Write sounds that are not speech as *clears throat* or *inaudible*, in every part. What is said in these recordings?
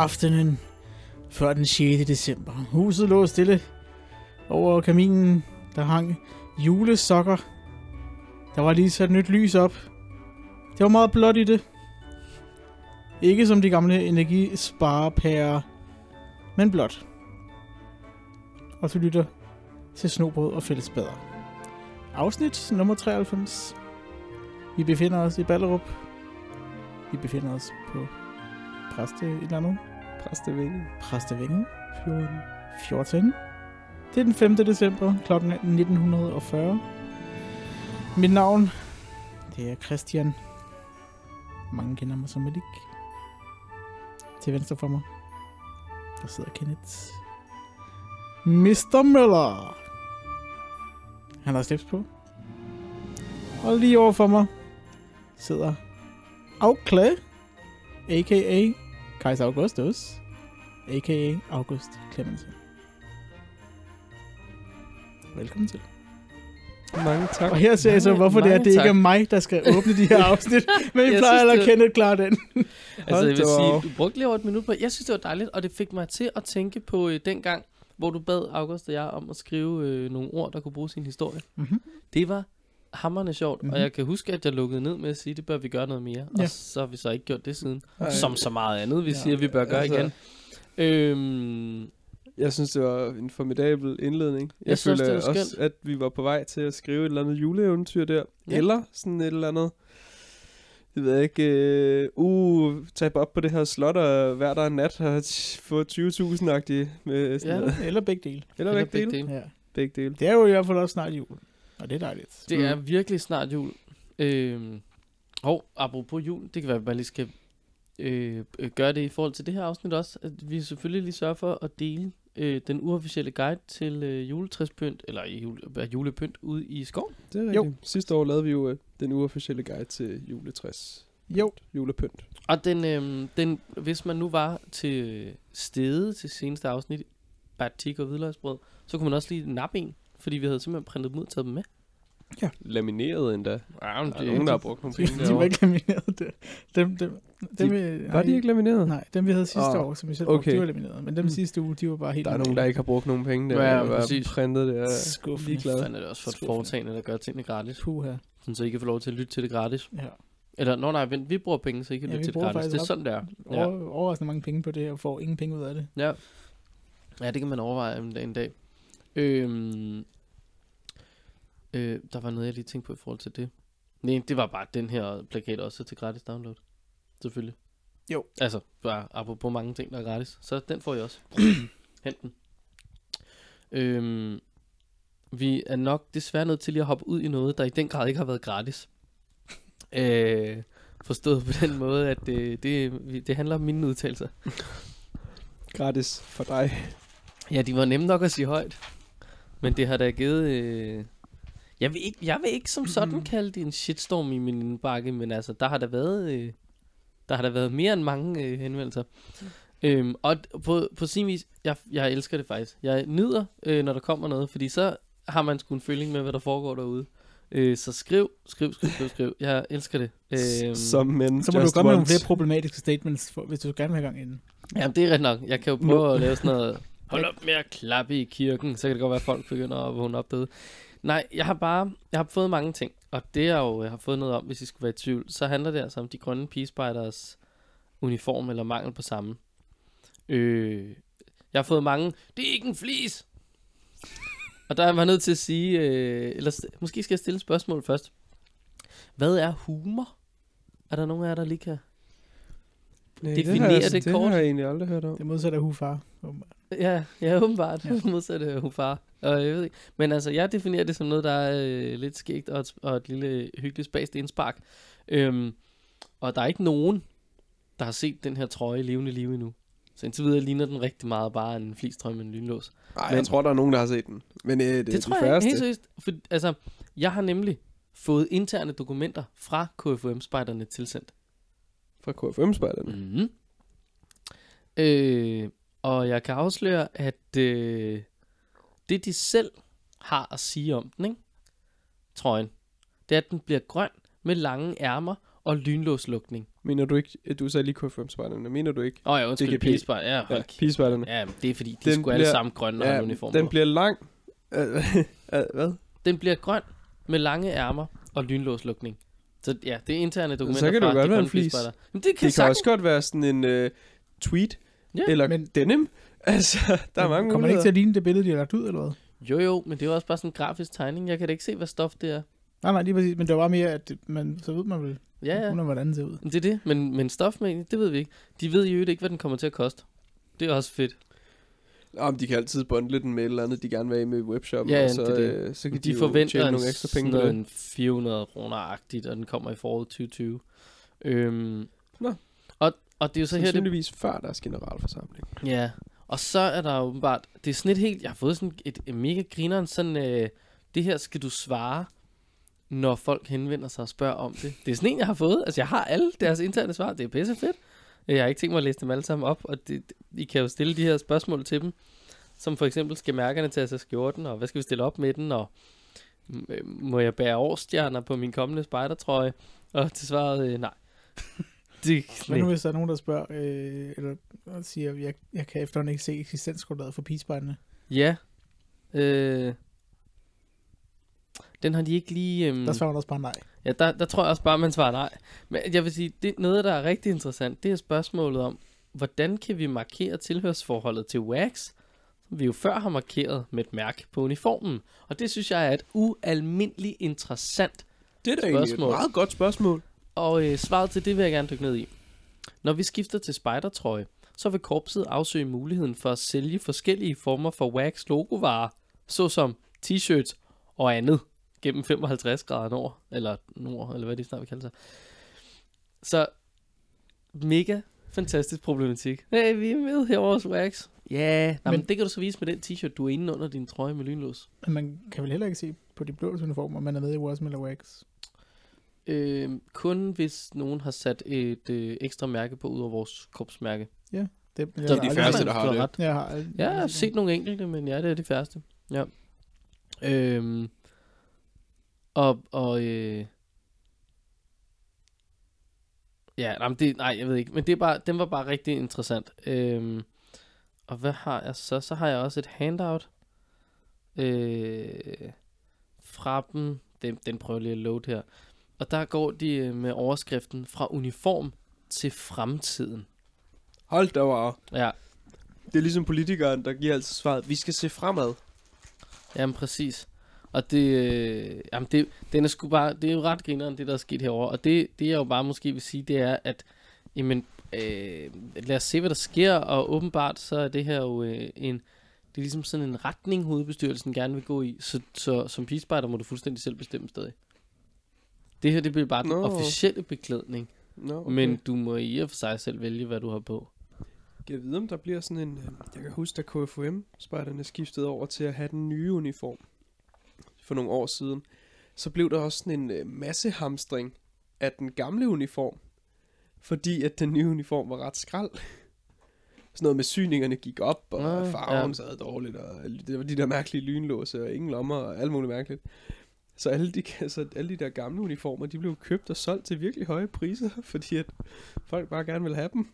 Aftenen før den 6. december. Huset lå stille. Over kaminen, der hang julesokker. Der var lige sat nyt lys op. Det var meget blåt i det. Ikke som de gamle energisparepærer, men blåt. Og du lytter til Snobrød og Fællesbader. Afsnit nummer 93. Vi befinder os i Ballerup. Vi befinder os på Præste et eller andet. Præstevinge. Præstevænge 14. 14. Det er den 5. december kl. 1940. Mit navn, det er Christian. Mange kender mig som Malik. Til venstre for mig, der sidder Kenneth. Mr. Møller. Han har slips på. Og lige over for mig sidder Aukle, a.k.a. Kaiser Augustus, a.k.a. August Clemensen. Velkommen til. Mange tak. Og her ser jeg så, Mange- hvorfor det er, det ikke er mig, der skal åbne de her *laughs* afsnit. Men vi plejer synes, at det- kende klare den. *laughs* Altså, jeg vil sige, du brugte lige over et minut på Jeg synes, det var dejligt, og det fik mig til at tænke på øh, den gang, hvor du bad August og jeg om at skrive øh, nogle ord, der kunne bruge sin historie. Mm-hmm. Det var hammerende sjovt, Mhm. og jeg kan huske, at jeg lukkede ned med at sige, at det bør vi gøre noget mere. Ja. Og så har vi så ikke gjort det siden. Ej. Som så meget andet, vi Ja. siger, vi bør gøre Altså- igen. Øhm, Jeg synes, det var en formidabel indledning. Jeg, Jeg synes, føler det var også, skønt. at vi var på vej til at skrive et eller andet juleeventyr der. Ja. Eller sådan et eller andet... Jeg ved ikke, øh, uh, tage op på det her slot og hver der en nat og t- få 20.000-agtige med sådan Ja. noget. Eller begge dele. Eller eller begge dele. dele. Ja. Begge dele. Det er jo i hvert fald også snart jul. Og det er dejligt. Det Mm. er virkelig snart jul. Øhm, og apropos jul, det kan være, at vi bare lige skal øh, øh, gøre det i forhold til det her afsnit også. At vi selvfølgelig lige sørger for at dele øh, den uofficielle guide til øh, juletræspynt, eller jule, julepynt ude i skoven. Det er Jo. rigtigt. Sidste år lavede vi jo øh, den uofficielle guide til juletræs. Jo. Julepynt. Og den, øh, den, hvis man nu var til stede til seneste afsnit, batik og hvidløgsbrød, så kunne man også lige nappe en, fordi vi havde simpelthen printet dem ud og taget dem med. Lamineret endda. Ja, men Der er nogen, der har brugt nogle De, penge de var ikke lamineret. Det. Dem, dem, dem, vi, Var de ikke lamineret? Nej, dem vi havde sidste Ah, år, som vi selv brugte, okay. de var lamineret. Men dem Mm. sidste uge, de var bare helt Der er nogen, der ikke har brugt nogen penge der. Ja, bare præcis. printet det. Er Skuffende. ligeglad. Er det også for et foretagende, der gør tingene gratis. Puh her. Sådan, så I kan få lov til at lytte til det gratis. Ja. Eller, nå nej, vent, vi bruger penge, så I kan Ja, lytte til det gratis. Det er sådan, der. Ja. Over, overraskende mange penge på det, og får ingen penge ud af det. ja. Ja, det kan man overveje en dag. En dag. Øhm, øh, der var noget, jeg lige tænkte på i forhold til det. Nej, det var bare den her plakat også til gratis download. Selvfølgelig. Jo. Altså, bare apropos mange ting, der er gratis. Så den får I også. *clears throat* Hent den. Øhm, vi er nok desværre nødt til lige at hoppe ud i noget, der i den grad ikke har været gratis. *laughs* Øh, forstået på den måde, at det, det, vi- det handler om mine udtalelser. gratis for dig. Ja, de var nemme nok at sige højt. Men det har da givet... Øh... Jeg, vil ikke, jeg vil ikke som sådan kalde det en shitstorm i min indbakke, men altså, der har der været... Øh... Der har der været mere end mange øh, henvendelser. Øhm, og på, på sin vis, jeg, jeg elsker det faktisk. Jeg nyder, øh, når der kommer noget, fordi så har man sgu en føling med, hvad der foregår derude. Øh, så skriv, skriv, skriv, skriv, skriv. Jeg elsker det. Øhm, Som men Så må du komme med nogle flere problematiske statements, for, hvis du gerne vil have gang i den. Jamen, det er ret nok. Jeg kan jo prøve at lave sådan noget, *laughs* hold op med at klappe i kirken, så kan det godt være, at folk begynder at vågne op derude. Nej, jeg har bare, jeg har fået mange ting, og det jeg jo jeg har fået noget om, hvis I skulle være i tvivl, så handler det altså om de grønne pigespejders uniform eller mangel på samme. Øh, jeg har fået mange, det er ikke en flis! og der er jeg nødt til at sige, øh, eller måske skal jeg stille et spørgsmål først. Hvad er humor? Er der nogen af jer, der lige kan Nej, definere har jeg, det det kort? har jeg egentlig aldrig hørt om. Det modsatte af hufar. Åbenbart. Ja, ja åbenbart. Ja. Ja. *laughs* Modsat uh, hufar. Og jeg ved ikke. Men altså, jeg definerer det som noget, der er øh, lidt skægt og et, og et lille hyggeligt spast indspark. Øhm, og der er ikke nogen, der har set den her trøje levende liv endnu. Så indtil videre ligner den rigtig meget bare en flistrøm med en lynlås. Nej, Men- jeg tror, der er nogen, der har set den. Men øh, det, Det, er det tror de jeg helt seriøst. For, altså, jeg har nemlig fået interne dokumenter fra KFUM-spejderne tilsendt. Fra KFM-spejderne. Mm-hmm. Øh, og jeg kan afsløre, at øh, det de selv har at sige om den, ikke? trøjen, det er, at den bliver grøn med lange ærmer og lynlåslukning. Mener du ikke, at du sagde lige KFM-spejderne, mener du ikke? Åh oh, ja, undskyld, DGP. pigespejder. Ja, Ja, hold pigespejderne. Ja, det er fordi, de Den skulle alle bliver- sammen grønne Ja, ja, uniform den bliver lang. *laughs* Øh, øh, Hvad? Den bliver grøn med lange ærmer og lynlåslukning. Så ja, det er interne dokumenter kan det fra godt være en pigespejdere. Men det kan, Det kan sagtens. også godt være sådan en uh, tweet, Ja, eller men- denim. *laughs* Altså, der er mange Kommer det ikke til at ligne det billede, de har lagt ud, eller hvad? Jo jo, men det er også bare sådan en grafisk tegning. Jeg kan da ikke se, hvad stof det er. Nej, nej, lige præcis. Men det var bare mere, at det- man, så ved man vel, Ja, ja. ja. hvordan det ser ud. Det er det, men, men stofmængde, det ved vi ikke. De ved jo ikke, hvad den kommer til at koste. Det er også fedt. Om de kan altid bundle den med et eller andet, de gerne vil have med i webshoppen, Ja, og så, det det. øh, så kan De, de, forventer nogle ekstra penge sådan på noget det. en 400 kroner-agtigt, og den kommer i foråret 2020. Øhm, Nå. Og, det er jo så her, det Sandsynligvis før deres generalforsamling. Ja, og så er der åbenbart, det er sådan et helt, jeg har fået sådan et, et mega grineren, sådan, øh, det her skal du svare, når folk henvender sig og spørger om det. Det er sådan en, jeg har fået, altså jeg har alle deres interne svar, det er pisse fedt. Jeg har ikke tænkt mig at læse dem alle sammen op, og det, I kan jo stille de her spørgsmål til dem, som for eksempel, skal mærkerne tage sig skjorten, og hvad skal vi stille op med den, og øh, må jeg bære årsstjerner på min kommende spejdertrøje? Og til svaret, øh, nej. Det, Hvad nu hvis der er nogen, der spørger, øh, eller siger, jeg, jeg kan efterhånden ikke se eksistensgrundlaget for pigespejderne? Ja. Øh, den har de ikke lige... Øhm, Der svarer man også bare nej. ja, der, der tror jeg også bare, man svarer nej. Men jeg vil sige, det noget, der er rigtig interessant, det er spørgsmålet om, hvordan kan vi markere tilhørsforholdet til wax, som vi jo før har markeret med et mærke på uniformen. Og det synes jeg er et ualmindeligt interessant Det er da egentlig et Spørgsmål. meget godt spørgsmål. Og øh, svaret til det vil jeg gerne dykke ned i. Når vi skifter til spejdertrøje, så vil korpset afsøge muligheden for at sælge forskellige former for wax logovarer, såsom t-shirts og andet, gennem 55 grader nord, eller nord, eller hvad de snart vil kalde sig. Så mega fantastisk problematik. Hey, vi er med her vores wax. Ja, yeah. men, Men- det kan du så vise med den t-shirt, du er inde under din trøje med lynlås. Men man kan vel heller ikke se på de blå uniformer, man er med i Warsmiller Wax. Øh, kun hvis nogen har sat et øh, ekstra mærke på ud over vores korpsmærke. Det, jeg Så har de aldrig- færreste, der har det. ret. Jeg har aldrig- Ja, jeg har set nogle enkelte, men ja, det er de færreste. Ja. Øhm, og, og øh, ja, nej, det, nej, jeg ved ikke, men det er bare, den var bare rigtig interessant. Øhm, og hvad har jeg så? Så har jeg også et handout øh, fra dem. Den, den prøver lige at load her. Og der går de øh, med overskriften fra uniform til fremtiden. Hold da wow. Ja, Det er ligesom politikeren, der giver altid svaret, vi skal se fremad. Jamen præcis. Og det, øh, jamen det, den er sgu bare, det er jo ret grineren, det der er sket herover. Og det, det jeg jo bare måske vil sige, det er, at jamen, øh, lad os se, hvad der sker, og åbenbart så er det her jo øh, en, det er ligesom sådan en retning, hovedbestyrelsen gerne vil gå i, så, så som pigespejder må du fuldstændig selv bestemme stadig. Det her, det bliver bare den officielle beklædning, Nå, okay. men du må i og for sig selv vælge, hvad du har på. Kan jeg vide, om der bliver sådan en... øh, Jeg kan huske, da KFUM-spejderne skiftede over til at have den nye uniform for nogle år siden. Så blev der også sådan en øh, masse hamstring af den gamle uniform. Fordi at den nye uniform var ret skrald. Sådan noget med syningerne gik op, og Ah, farven ja. sad dårligt, og det var de der mærkelige lynlåse, og ingen lommer, og alt muligt mærkeligt. Så alle de, *laughs* altså alle de der gamle uniformer, de blev købt og solgt til virkelig høje priser, *laughs* fordi at folk bare gerne vil have dem.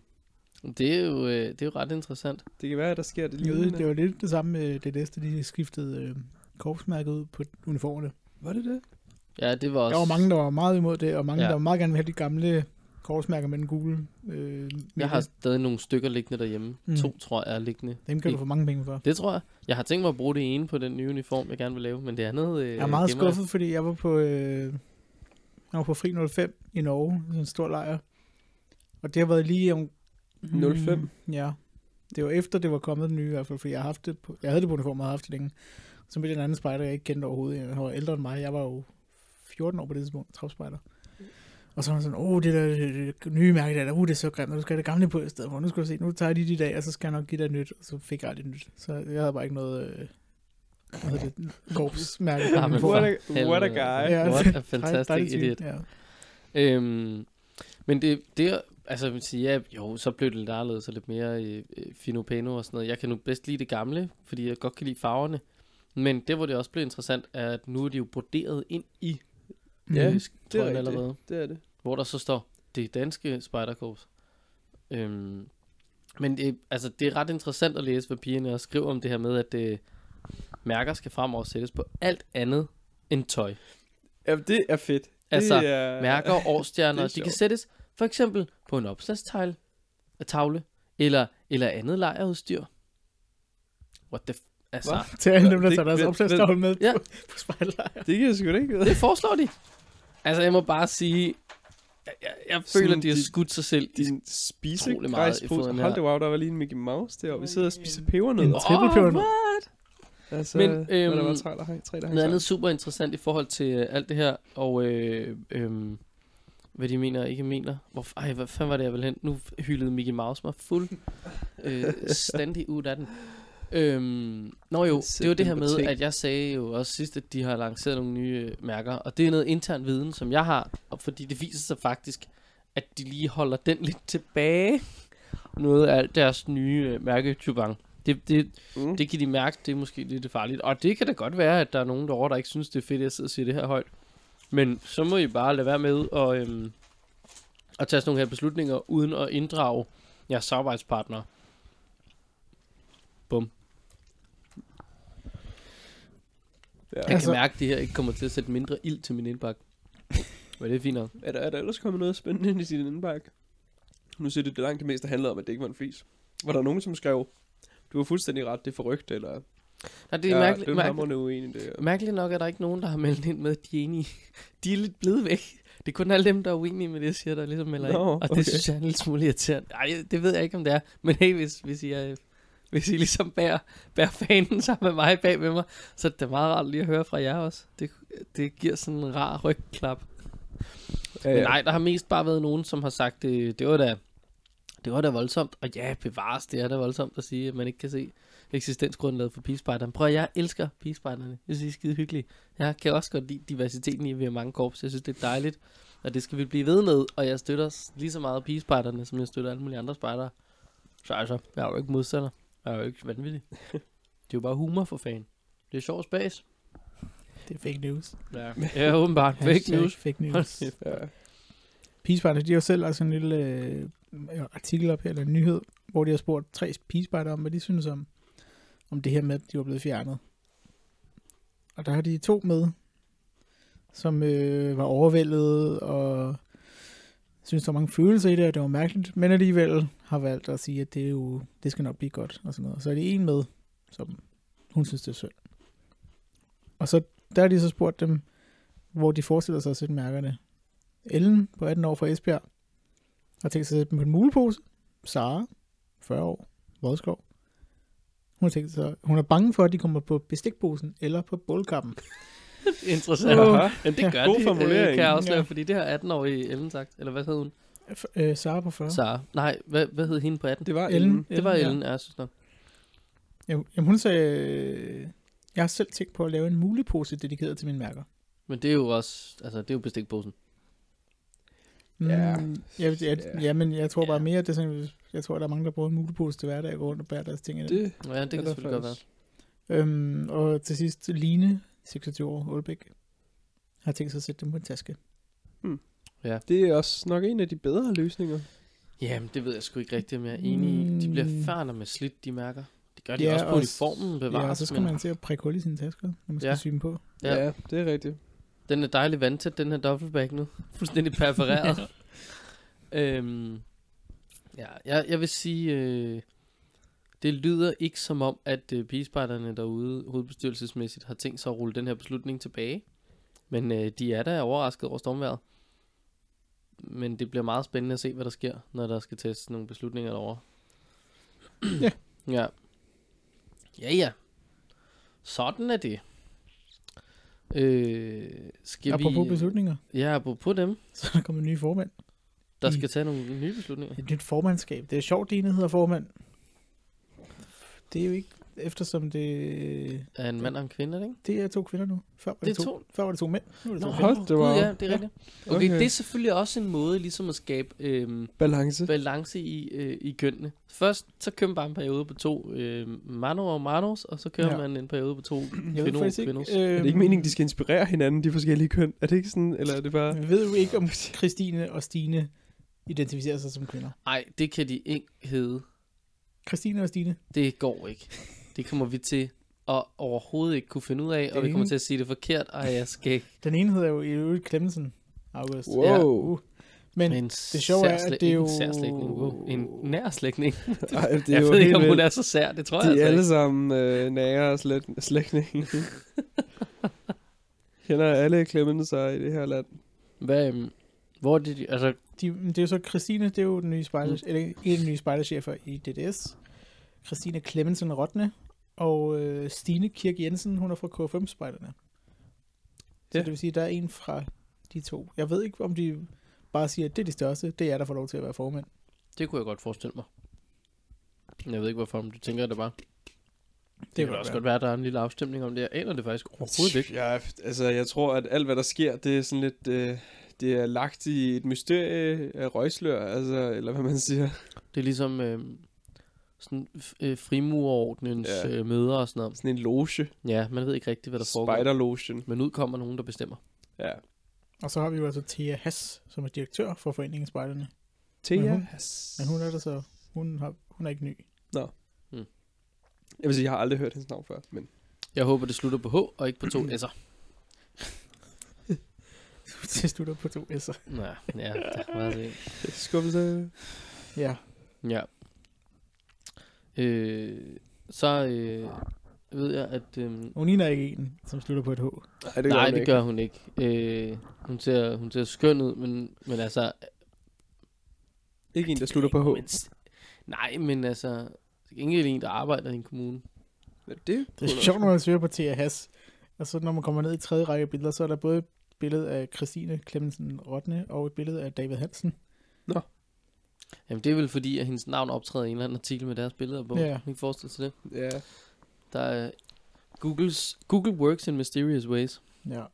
Det er jo, øh, det er jo ret interessant. Det kan være, at der sker det lige uden, det var lidt det samme med det næste, de skiftede øh, korpsmærket ud på uniformerne. Var det det? Ja, det var også... Der var mange, der var meget imod det, og mange, ja. der var meget gerne ville have de gamle korpsmærker med den gule. Øh, Jeg har stadig nogle stykker liggende derhjemme. Mm. To, tror jeg, er liggende. Dem kan du få mange penge for. Det tror jeg. Jeg har tænkt mig at bruge det ene på den nye uniform, jeg gerne vil lave, men det andet... Øh, Jeg er meget gemmer jeg. skuffet, fordi jeg var på, øh, jeg var på Fri 05 i Norge, sådan en stor lejr. Og det har været lige om... 05? ja. Det var efter, det var kommet den nye i hvert fald, fordi jeg, har haft det på, jeg havde det på uniform, og havde haft det længe. Så med den anden spejder, jeg ikke kendte overhovedet. Han var ældre end mig. Jeg var jo 14 år på det tidspunkt, tropspejder. Og så var han sådan, åh, det der det, det nye mærke der, uh, det er så grimt, og du skal have det gamle på i stedet for. Nu skal du se, nu tager jeg lige de dag, og så skal jeg nok give dig nyt. Og så fik jeg aldrig nyt. Så jeg havde bare ikke noget, øh, hvad hedder det, korpsmærke. på Ja. What a, what a guy. Ja. What a Dej- fantastic svin, idiot. Ja. Øhm, men det, det altså jeg vil sige, ja, jo, så blev det lidt anderledes og lidt mere øh, øh, fino pano og sådan noget. Jeg kan nu bedst lide det gamle, fordi jeg godt kan lide farverne. Men det, hvor det også blev interessant, er, at nu er de jo broderet ind i Ja, øh, det er allerede. Det er det. Hvor der så står det danske spejderkorps. Øhm, men det, altså, det er ret interessant at læse, hvad pigerne også skriver om det her med, at øh, mærker skal fremover sættes på alt andet end tøj. Ja, det er fedt. Altså, det er, Mærker *laughs* og årstjerner, det er de kan sættes for eksempel på en opslagstavle, tavle, eller, eller andet lejerudstyr. What the f- Altså, Hva? Til alle dem, der Det- tager deres det- opslagstavle med Ja. på, på spejllejr. Det kan jeg sgu da ikke det foreslår de. Altså, jeg må bare sige, jeg, jeg, jeg føler, Sådan de har de- skudt sig selv i Din Utrolig meget i foden Hold her. det, wow, der var lige en Mickey Mouse der, og vi sidder og spiser En pebernødder. triple pebernød. what? Altså, Men, Men, øhm, der var tre, der, hang- tre, der hang Noget sammen. andet super interessant i forhold til øh, alt det her, og øh, øh, hvad de mener og ikke mener. Hvor, ej, hvad fanden var det, jeg ville hen? Nu hyldede Mickey Mouse mig fuld øh, *laughs* standig ud af den. Øhm, nå jo, det var det her med, at jeg sagde jo også sidst, at de har lanceret nogle nye øh, mærker, og det er noget intern viden, som jeg har, og fordi det viser sig faktisk, at de lige holder den lidt tilbage, noget af alt deres nye øh, mærketubang. Det, det, Mm. det kan de mærke, det er måske lidt farligt. Og det kan da godt være, at der er nogen derovre, der ikke synes, det er fedt, at jeg sidder og siger det her højt. Men så må I bare lade være med at, øhm, at tage sådan nogle her beslutninger, uden at inddrage jeres samarbejdspartnere. Bum. Ja. Jeg Altså- kan mærke, at det her ikke kommer til at sætte mindre ild til min indbakke. Men det er fint nok. Er der, er der ellers kommet noget spændende ind i din indbakke? Nu siger det, det langt det meste handlede om, at det ikke var en fis. Var der nogen, som skrev, du var fuldstændig ret, det er forrygt, eller Nej, det er ja, mærkeligt, det er mærkeligt, uenig det. mærkeligt nok, at der ikke nogen, der har meldt ind med, at de er enige. De er lidt blevet væk. Det er kun alle dem, der er uenige med det, jeg siger, der ligesom melder Nå, ind. Og okay. det synes jeg er en lille smule irriterende. Ej, det ved jeg ikke, om det er. Men hey, hvis, hvis, I, er, hvis I ligesom bærer, bærer fanen sammen med mig bag ved mig, så er det da meget rart lige at høre fra jer også. Det, det giver sådan en rar rygklap. Ja, Men nej, der har mest bare været nogen, som har sagt, det, det var da, det var da voldsomt. Og ja, bevares, det er da voldsomt at sige, at man ikke kan se eksistensgrundlaget for pigespejderne. Prøv at jeg elsker pigespejderne. Jeg synes, de er skide hyggelige. Jeg kan også godt lide diversiteten i, at vi har mange korps. Jeg synes, det er dejligt. Og det skal vi blive ved med. Og jeg støtter lige så meget pigespejderne, som jeg støtter alle mulige andre spejdere. Så altså, jeg er jo ikke modstander. Jeg er jo ikke vanvittig. det er jo bare humor for fan. Det er sjov spas. Det er fake news. Ja, ja åbenbart. Fake news. Fake news. Ja. De har jo selv altså en lille øh, artikel op her, eller en nyhed, hvor de har spurgt tre pigespejder om, hvad de synes om, om det her med, at de var blevet fjernet. Og der har de to med, som øh, var overvældet og synes, der var mange følelser i det, og det var mærkeligt, men alligevel har valgt at sige, at det, er jo, det skal nok blive godt, og sådan noget. Så er det en med, som hun synes, det er synd. Og så der har de så spurgt dem, hvor de forestiller sig at sætte mærkerne. Ellen på 18 år fra Esbjerg har tænkt sig at sætte dem på en mulepose. Sara, 40 år, Vodskov. Hun har tænkt sig, hun er bange for, at de kommer på bestikposen eller på bålkappen. *laughs* Interessant. Åh, Aha. Men det Ja, gør god de, formulering. øh, kan jeg også Ja. lave, fordi det har 18-årige Ellen sagt. Eller hvad hed hun? Øh, Sara på 40. Sara. Nej, hvad, hvad hed hende på 18? Det var Ellen. Ellen. Det var ja. Ellen, ja, jeg synes nok. Jamen, hun sagde, øh, jeg har selv tænkt på at lave en mulepose dedikeret til mine mærker. Men det er jo også, altså det er jo bestikposen. Ja. Mm, jeg, jeg, Ja. ja, men jeg tror Ja. bare mere, at det er sådan, jeg tror, der er mange, der bruger en mulepose til hverdag og går rundt og bærer deres ting i det. Det, Ja, det kan selvfølgelig godt være. Øhm, og til sidst, Line, 26 år, Aalbæk, har tænkt sig at sætte dem på en taske. det er også nok en af de bedre løsninger. Jamen, det ved jeg sgu ikke rigtigt, om jeg er enig i. De bliver Mm. færre med slidt, de mærker. Det gør de Ja, også på uniformen, bevares. ja, og så skal men man til at prikke hul i sine tasker, når man skal Ja. sy dem på. Ja. Ja. ja, det er rigtigt. Den er dejligt vandtæt, den her duffelbag nu. Fuldstændig perforeret. *laughs* øhm, ja, jeg, jeg vil sige, øh, det lyder ikke som om, at øh, pigespejderne derude hovedbestyrelsesmæssigt har tænkt sig at rulle den her beslutning tilbage. Men øh, de er da overrasket over stormværet. Men det bliver meget spændende at se, hvad der sker, når der skal tages nogle beslutninger derovre. *clears throat* Ja. Ja. Ja, ja. Sådan er det. Øh, skal Apropos vi... beslutninger, Ja, apropos dem, *laughs* så er der kommet nye formand. der I- skal tage nogle nye beslutninger. Et nyt formandskab. Det er sjovt, Line hedder formand. Det er jo ikke, eftersom det, Er en mand og en kvinde, er det ikke? det er to kvinder nu. Før var det, Det to, to. Før var det to mænd. Nu er det Nå, to hold det var- ja, det er Ja. rigtigt. Okay, Okay. det er selvfølgelig også en måde ligesom at skabe øhm, Balance. balance i, øh, i kønnene. Først så kører man bare en periode på to øh, mano og manos, og så kører Ja. man en periode på to kvinder og ikke, kvindos. øh, Er det ikke meningen, de skal inspirere hinanden, de forskellige køn? Er det ikke sådan, eller er det bare... Jeg ved jo ikke, om Christine og Stine identificerer sig som kvinder. Nej, det kan de ikke hedde. Christine og Stine. Det går ikke. Det kommer vi til at overhovedet ikke kunne finde ud af, og vi kommer ene- til at sige det forkert. Ej, jeg skal ikke. Den ene hedder jo i øvrigt Clemmensen August. Wow. Ja, uh. Men Men det sjove er, at det er jo... En særslægtning. Wow. En nærslægtning. Ej, det er Jeg jo ved ikke, om hun er så sær. Det tror De jeg er altså alle ikke. sammen øh, nære og slægtninge. *laughs* Kender alle klemmende sig i det her land. Hvad, øhm, hvor er det, de, altså, De, det er jo så Christine, det er jo den nye spejder, Mm. eller en af de nye spejderchefer i DDS. Christine Clemmensen Rotne. Og øh, Stine Kirk Jensen, hun er fra K5-spejderne. Så Ja. det vil sige, at der er en fra de to. Jeg ved ikke, om de bare siger, at det er de største. Det er jeg, der får lov til at være formand. det kunne jeg godt forestille mig. Jeg ved ikke, hvorfor om du tænker det bare. Det, det kan også være. godt være, at der er en lille afstemning om det. Jeg aner det faktisk overhovedet ikke. Ja, altså jeg tror, at alt hvad der sker, det er sådan lidt... Øh, det er lagt i et mysterie af røgslør, altså, eller hvad man siger. Det er ligesom øh, sådan øh, frimurordnens Ja. øh, møder og sådan noget. Sådan en loge. Ja, man ved ikke rigtigt, hvad der foregår. Spider-lotion. Men ud kommer nogen, der bestemmer. Ja. Og så har vi jo altså Thea Hass, som er direktør for Foreningen Spejderne. Thea. Men hun- Hass. Men hun er der så, hun, har, hun er ikke ny. Jeg vil sige, jeg har aldrig hørt hendes navn før, men... Jeg håber, det slutter på H og ikke på to S'er. *laughs* Det slutter på to S'er. Ja, ja, det er meget det. Skuffelse. Ja. Ja. Øh, så øh, ved jeg, at... Øh, Hun ligner ikke en, som slutter på et H. Nej, det gør nej, hun det ikke. gør hun ikke. Øh, hun, ser, hun ser skøn ud, men, men altså... Ikke en, der slutter på H. Men, nej, men altså... Ingen en, der arbejder i en kommune. Ja, det, Det er sjovt, når man søger på Hass. Og så når man kommer ned i tredje række billeder, så er der både billede af Christine Clemmensen Rotne og et billede af David Hansen. Jamen, det er vel fordi, at hendes navn optræder i en eller anden artikel med deres billeder på. Ja. Kan I forestille sig det? Ja. Der er... Googles, Google works in mysterious ways. Ja.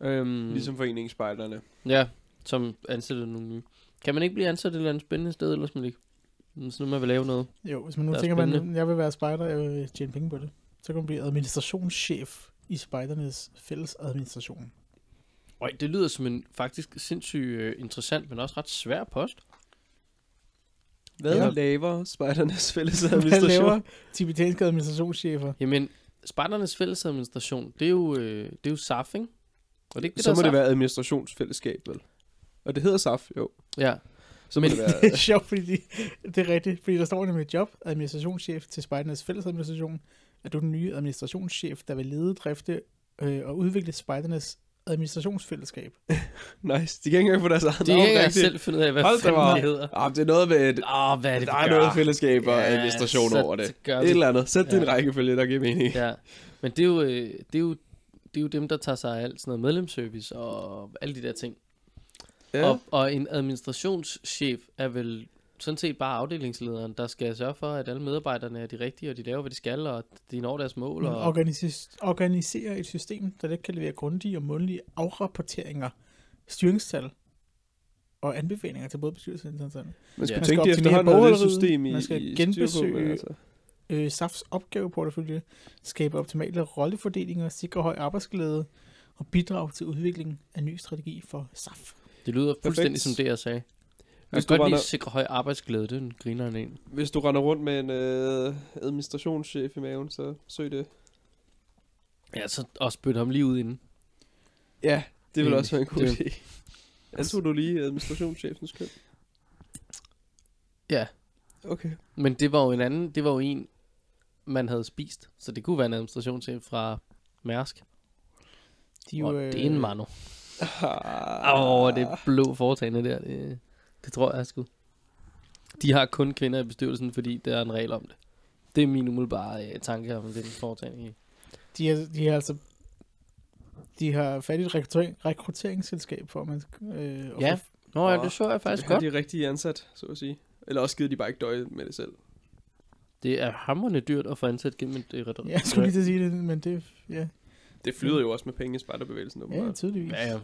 Øhm, Ligesom foreningsspejderne. Ja, som ansætter nogle nye. Kan man ikke blive ansat et eller andet spændende sted, ellers man ikke? Så nu man vil lave noget. Jo, hvis man nu er tænker, man, jeg vil være spejder, jeg vil tjene penge på det. Så kan man blive administrationschef i spejdernes fælles administration. Øj, det lyder som en faktisk sindssygt øh, interessant, men også ret svær post. Hvad Ja. laver spejdernes fælles Hvad administration? laver tibetanske administrationschefer? Jamen, Spejdernes fællesadministration, det er jo, øh, det er jo SAF, ikke? Og det ikke det, Så må er det SAF? være administrationsfællesskab, vel? Og det hedder SAF, jo. Ja, Så må Men- det *laughs* det være... er sjovt, fordi de, det er rigtigt. Fordi der står nemlig et job, administrationschef til spejdernes fællesadministration. Er du den nye administrationschef, der vil lede, drifte øh, og udvikle spejdernes administrationsfællesskab? *laughs* nice. De kan ikke engang få deres eget det navn er ikke engang rigtigt. selv finde ud af, hvad Hold fanden op. det hedder. Ah, det er noget med... Et, oh, hvad er det, der er gør? noget fællesskab og Ja, administration over det. gør Et eller andet. Sæt det Ja. rækkefølge, der giver mening. Ja, men det er jo, øh, det er jo, det er jo dem, der tager sig af alt sådan noget medlemsservice og alle de der ting. Ja. Og, og en administrationschef er vel sådan set bare afdelingslederen, der skal sørge for, at alle medarbejderne er de rigtige, og de laver, hvad de skal, og de når deres mål. Man Og, organiserer, organiserer et system, der let kan levere grundige og mundtlige afrapporteringer, styringstal og anbefalinger til både bestyrelsesinstanserne. Man skulle Ja. ja. tænke, Man de skal optimere i, man skal i genbesøge- altså. Øh, SAFs opgaveportefølje, skabe optimale rollefordelinger, sikre høj arbejdsglæde og bidrage til udviklingen af ny strategi for SAF. det lyder fuldstændig Perfekt. som det, jeg sagde. Vi Hvis du, godt lige render, sikre høj arbejdsglæde, det er en griner en. hvis du render rundt med en øh, administrationschef i maven, så søg det. Ja, så og spytte ham lige ud inden. Ja, det vil også være en god Det- idé. Antog du lige administrationschefens køn? Ja, Okay. men det var jo en anden, det var jo en, man havde spist. Så det kunne være en administrationschef fra Mærsk. De Og øh, det er en mano. Ah. Åh, oh, det blå foretagende der, det, det tror jeg sgu. De har kun kvinder i bestyrelsen, fordi der er en regel om det. Det er min umiddelbare øh, tanke om den foretagende. De er, de er altså de har fat i et rekruttering, rekrutteringsselskab for, at man øh, Ja, få- Nå ja, det så jeg faktisk har godt. de rigtige ansat, så at sige. Eller også gider de bare ikke døje med det selv. Det er hammerende dyrt at få ansat gennem et øh, Ja, jeg skulle lige sige det, men det, ja, Det flyder jo også med penge i spejderbevægelsen. ja tydeligvis. Ja,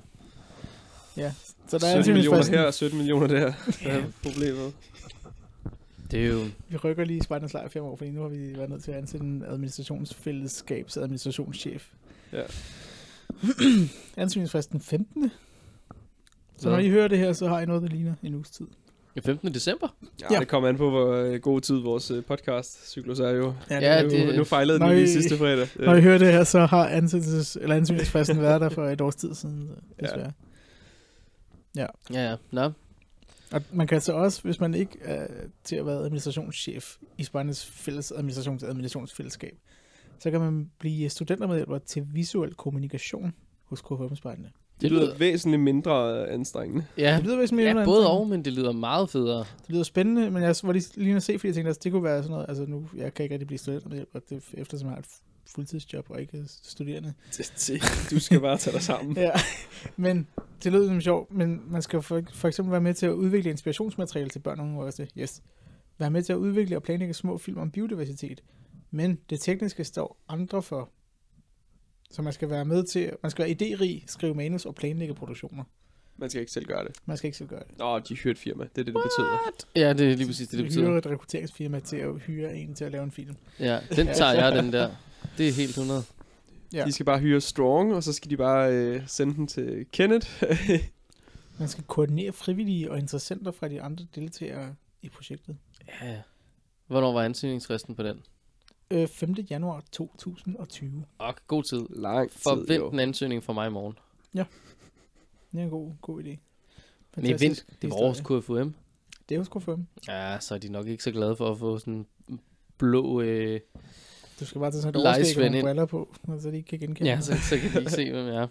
ja. Så der er 17 millioner her og 17 millioner der. *laughs* Hvad er *laughs* problemet? Det er jo... Vi rykker lige Spejdernes Lejr fem år, fordi nu har vi været nødt til at ansætte en administrationsfællesskabs administrationschef. Ja. *clears throat* Ansøgningsfristen 15. Så Nå. når I hører det her, så har I noget, der ligner en uges tid. Den 15. december? Ja, Ja. ja. det kommer an på, hvor øh, god tid vores øh, podcast-cyklus er jo. Ja, nu, det- nu fejlede den lige sidste fredag. Når I hører det her, så har ansættelses, eller ansøgningsfristen været der for et års tid siden, desværre. Ja, ja. Nå. Og man kan så også, hvis man ikke er til at være administrationschef i Spanens fælles administrations- administrationsfællesskab, så kan man blive studentermedhjælper til visuel kommunikation hos KFM Spejlene. det lyder væsentligt mindre øh, anstrengende. Ja, Det lyder vist mere ja både og, men det lyder meget federe. Det lyder spændende, men jeg var lige, lige at se, fordi jeg tænkte, at det kunne være sådan noget, altså nu, jeg kan ikke rigtig blive studentermedhjælper, det, eftersom jeg har et fuldtidsjob og ikke er studerende. Du skal bare tage dig sammen. *laughs* Ja, men det lyder som sjovt, men man skal for, for eksempel være med til at udvikle inspirationsmateriale til børn og unge også. Yes. Være med til at udvikle og planlægge små film om biodiversitet. Men det tekniske står andre for. Så man skal være med til, man skal være idérig, skrive manus og planlægge produktioner. Man skal ikke selv gøre det. Man skal ikke selv gøre det. Nå, de hyrer et firma. Det er det, det betyder. Ja, det er lige præcis det, det Vi hyrer betyder. et rekrutteringsfirma til at hyre en til at lave en film. Ja, den tager jeg, den der. *laughs* Det er helt 100. Ja. De skal bare hyre Strong, og så skal de bare øh, sende den til Kenneth. *laughs* Man skal koordinere frivillige og interessenter fra de andre deltagere i projektet. Ja. Hvornår var ansøgningsfristen på den? Øh, 5. januar 2020. Og god tid. Lang tid, Forvent jo. en ansøgning fra mig i morgen. Det er en god, god idé. Fantastisk vent. Det var vores historie. KFUM. Det er for dem. Ja, så er de nok ikke så glade for at få sådan en blå... Øh... Du skal bare tage sådan et overskæg og nogle briller på, så de ikke kan genkende Ja, så, så kan de ikke se, hvem jeg er.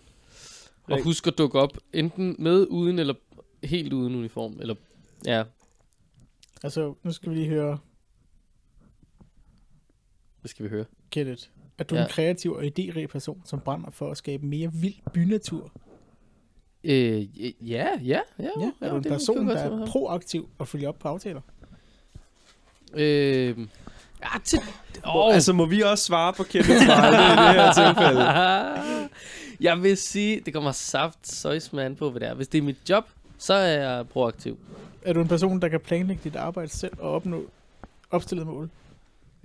*laughs* Og husk at dukke op, enten med, uden eller helt uden uniform. Eller, ja, Altså, nu skal vi lige høre, det skal vi høre. Kenneth, at du er Ja. en kreativ og idérig person, som brænder for at skabe mere vild bynatur. Øh, ja, ja, ja. Ja, er du en person, der er proaktiv og følger op på aftaler? Øh, ja, til... Oh. Altså, må vi også svare på Kenneths vegne i det her tilfælde? *laughs* jeg vil sige, det kommer saft søjsmand på, hvad det er. Hvis det er mit job, så er jeg proaktiv. Er du en person, der kan planlægge dit arbejde selv og opnå opstillet mål?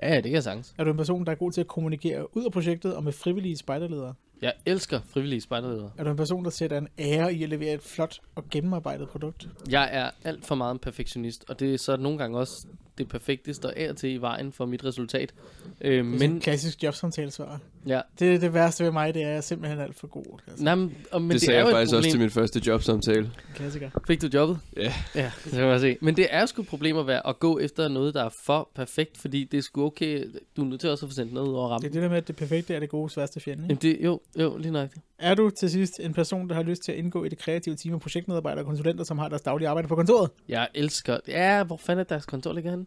Ja, det kan jeg sagtens. Er du en person, der er god til at kommunikere ud af projektet og med frivillige spejderledere? Jeg elsker frivillige spejderledere. Er du en person, der sætter en ære i at levere et flot og gennemarbejdet produkt? Jeg er alt for meget en perfektionist, og det er så nogle gange også det perfekte, står af til i vejen for mit resultat. Øh, Men... Det er men, en klassisk jobsamtalesvar. ja, Det er det værste ved mig, det er, at jeg er simpelthen alt for god. Altså. nej, men, og, men det, det, sagde er jo jeg et faktisk problem. også til min første jobsamtale. Klassiker. Fik du jobbet? Ja. Ja, det kan man se. Men det er sgu et problem at, være, at gå efter noget, der er for perfekt, fordi det er sgu okay. Du er nødt til også at få sendt noget ud over Det er det der med, at det perfekte er det gode sværeste fjende. Ikke? Jamen det, jo, jo, lige nøjagtigt. Er du til sidst en person, der har lyst til at indgå i det kreative team af projektmedarbejdere og konsulenter, som har deres daglige arbejde på kontoret? Jeg elsker... Ja, hvor fanden er deres kontor ligger henne?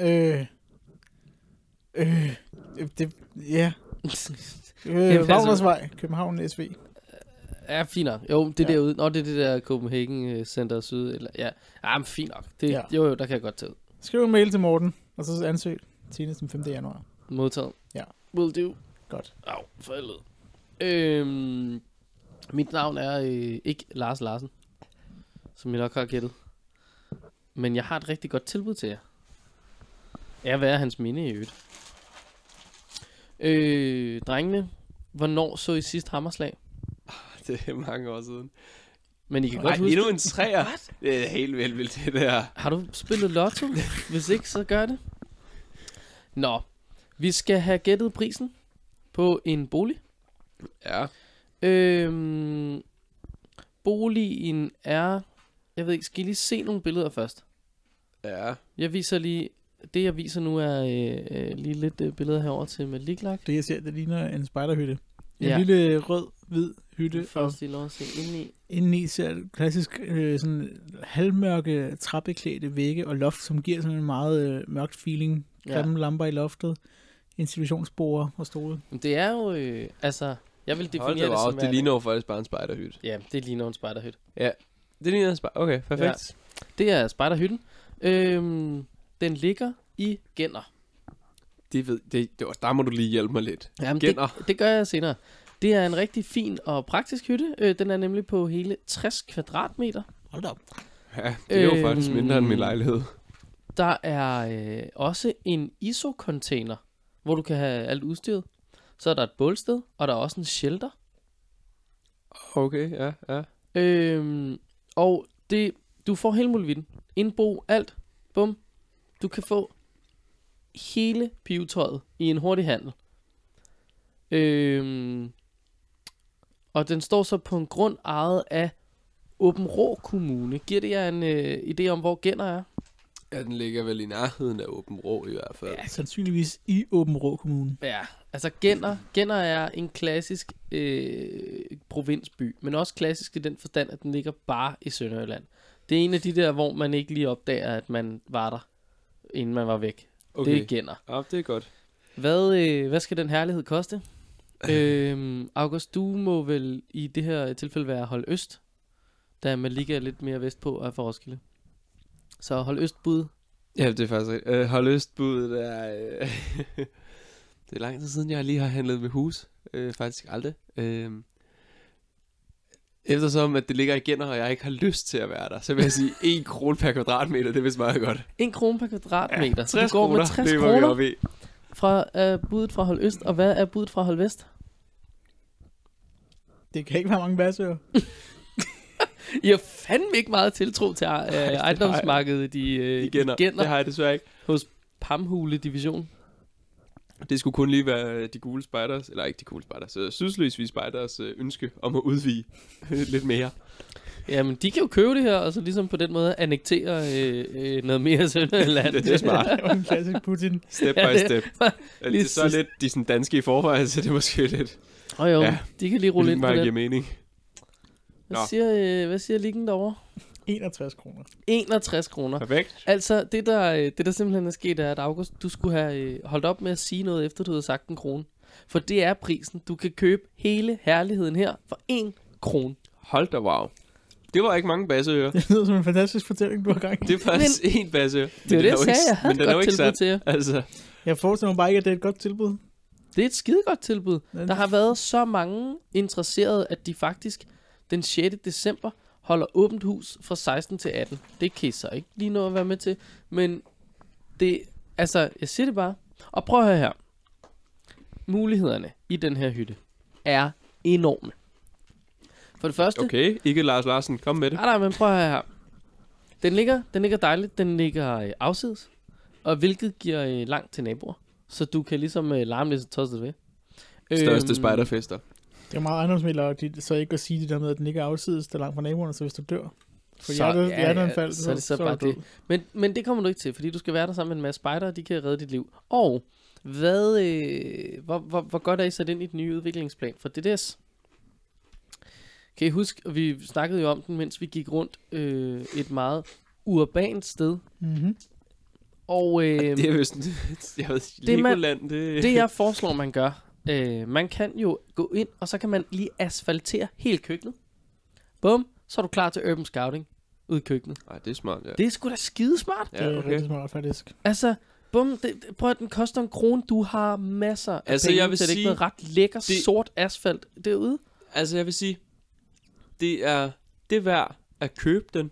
Øh... Øh... Det, ja. *laughs* Øh, passer. Wagnersvej, København SV. Ja, fint nok. Jo, det Ja. derude. Nå, det er det der Copenhagen øh, Center Syd. Eller, ja, ja men fint nok. Det, ja. Jo, jo, der kan jeg godt tage ud. Skriv en mail til Morten, og så ansøg senest den 5. januar. Modtaget. Ja. Will do. Godt. Au, for helvede. Øhm, mit navn er øh, ikke Lars Larsen, som I nok har gættet. Men jeg har et rigtig godt tilbud til jer. Er hvad er hans minde i øvrigt. Øh, drengene, hvornår så I sidst hammerslag? *laughs* Det er mange år siden. Men I kan Nej, godt huske endnu en træer. Det er helt vildt vildt, det der. Har du spillet lotto? *laughs* Hvis ikke, så gør det. Nå, vi skal have gættet prisen på en bolig. Ja. Øhm, boligen er... Jeg ved ikke, skal I lige se nogle billeder først? Ja. Jeg viser lige... Det, jeg viser nu, er øh, øh, lige lidt øh, billeder herover til med liglak. Det jeg ser, det ligner en spejderhytte. En Ja. lille rød-hvid hytte, og Først lige lov at se indeni. indeni ser klassisk øh, sådan halvmørke trappeklædte vægge og loft, som giver sådan en meget øh, mørkt feeling. Ja. Grimme lamper i loftet, institutionsborde og stole. Men det er jo... Øh, altså, jeg vil definere Hold det wow, som... det værende- ligner jo faktisk bare en spejderhytte. Ja, det ligner en spejderhytte. Det ligner en spejder. Okay, perfekt. Det er spejderhytten. Øhm, den ligger i Gender. Det ved, det, det var, der må du lige hjælpe mig lidt. Jamen, Gender. det, det gør jeg senere. Det er en rigtig fin og praktisk hytte. Øh, den er nemlig på hele 60 kvadratmeter. Hold da op. Ja, det er jo Øhm. faktisk mindre end min lejlighed. Der er øh, også en ISO-container, hvor du kan have alt udstyret. Så er der et bålsted, og der er også en shelter. Okay, ja, ja. Øhm, og det, du får hele muligheden. Indbo, alt. Bum. Du kan få hele pivetøjet i en hurtig handel. Øhm, og den står så på en grund ejet af Åben Rå Kommune. Giver det jer en øh, idé om, hvor Genner er? Ja, den ligger vel i nærheden af Åben Rå i hvert fald. Ja, sandsynligvis i Åben Rå Kommune. Ja, altså Genner, Genner er en klassisk øh, provinsby, men også klassisk i den forstand, at den ligger bare i Sønderjylland. Det er en af de der, hvor man ikke lige opdager, at man var der, inden man var væk. Okay. Det er Genner. Ja, det er godt. Hvad, øh, hvad skal den herlighed koste? *laughs* øhm, August, du må vel i det her tilfælde være hold øst, da man ligger lidt mere vestpå af for Roskilde. Så hold øst bud. Ja, det er faktisk rigtigt. Øh, hold Østbuddet er... Øh, *laughs* det er lang tid siden, jeg lige har handlet med hus. Øh, faktisk aldrig. Øh, eftersom at det ligger igen, og jeg ikke har lyst til at være der, så vil jeg sige *laughs* 1 krone per kvadratmeter, det er vist meget godt. En krone per kvadratmeter. Ja, så du 60 går kroner, med 60 det var vi kroner oppe i. fra uh, budet fra hold øst. Og hvad er budet fra hold vest? Det kan ikke være mange basøer. *laughs* I har fandme ikke meget tiltro til *laughs* uh, ejendomsmarkedet i uh, Igen, det Genner har jeg desværre ikke. hos Pamhule Division. Det skulle kun lige være de gule spejders, eller ikke de gule spejders, øh, Sydslesvig spejders øh, ønske om at udvige lidt mere. Jamen, de kan jo købe det her, og så ligesom på den måde annektere øh, øh, noget mere *laughs* Sønderjylland. Det- det er smart. Det *laughs* en klassisk Putin. Step Ja, by det- step. lige det er så lidt, de er sådan danske i forvejen, så det er måske lidt, Og jo, ja. Ja. de kan lige rulle lidt ind på den. mening. Hvad Nå. siger, øh, hvad siger liggen derovre? 61 kroner. 61 kroner. Perfekt. Altså, det der, øh, det der simpelthen er sket, er, at August, du skulle have øh, holdt op med at sige noget, efter du havde sagt en krone. For det er prisen. Du kan købe hele herligheden her for en krone. Hold da wow. Det var ikke mange basseører. Det lyder som en fantastisk fortælling, du har gang i. Det er faktisk en basseøre. Det er det, jeg sagde. Jeg havde Men et er godt ikke tilbud sat. til jer. Altså, Jeg forestiller mig bare ikke, at det er et godt tilbud. Det er et skidegodt tilbud. Ja, Der har været så mange interesserede, at de faktisk den 6. december holder åbent hus fra 16 til 18. Det kan I så ikke lige nå at være med til. Men det, altså, jeg siger det bare. Og prøv at høre her. Mulighederne i den her hytte er enorme. For det første, okay. Ikke Lars Larsen. Kom med det. Nej, nej, men prøv at høre her. Den ligger, den ligger dejligt. Den ligger øh, afsides. Og hvilket giver øh, langt til naboer. Så du kan ligesom øh, larme lidt så tosset ved. Største Øhm, spejderfester. Det er meget ejendomsmidler, så ikke at sige det der med, at den ikke er afsides, der er langt fra naboerne, så hvis du dør. For Så- hjertet, ja, hjerteanfald, ja, så er det så bare er du det. Men, men det kommer du ikke til, fordi du skal være der sammen med en masse spejdere, og de kan redde dit liv. Og hvad, øh, hvor, hvor, hvor godt er I sat ind i den nye udviklingsplan for DDS? Kan I huske, og vi snakkede jo om den, mens vi gik rundt øh, et meget urbant sted. Mhm. Og øh, Det er vist... *laughs* Jeg ved, Det er man- det... det jeg foreslår, man gør, øh, man kan jo gå ind, og så kan man lige asfaltere hele køkkenet. Bum, så er du klar til urban scouting ude i køkkenet. Ej, det er smart, ja. Det er sgu da skidesmart. Det er Ja, okay. rigtig smart, faktisk. Altså, bum, det, det- prøv at den koster en krone. Du har masser af Altså, penge jeg vil til det er sige, ikke noget ret lækker det- det... sort asfalt derude. Altså, jeg vil sige, det er det er værd at købe den,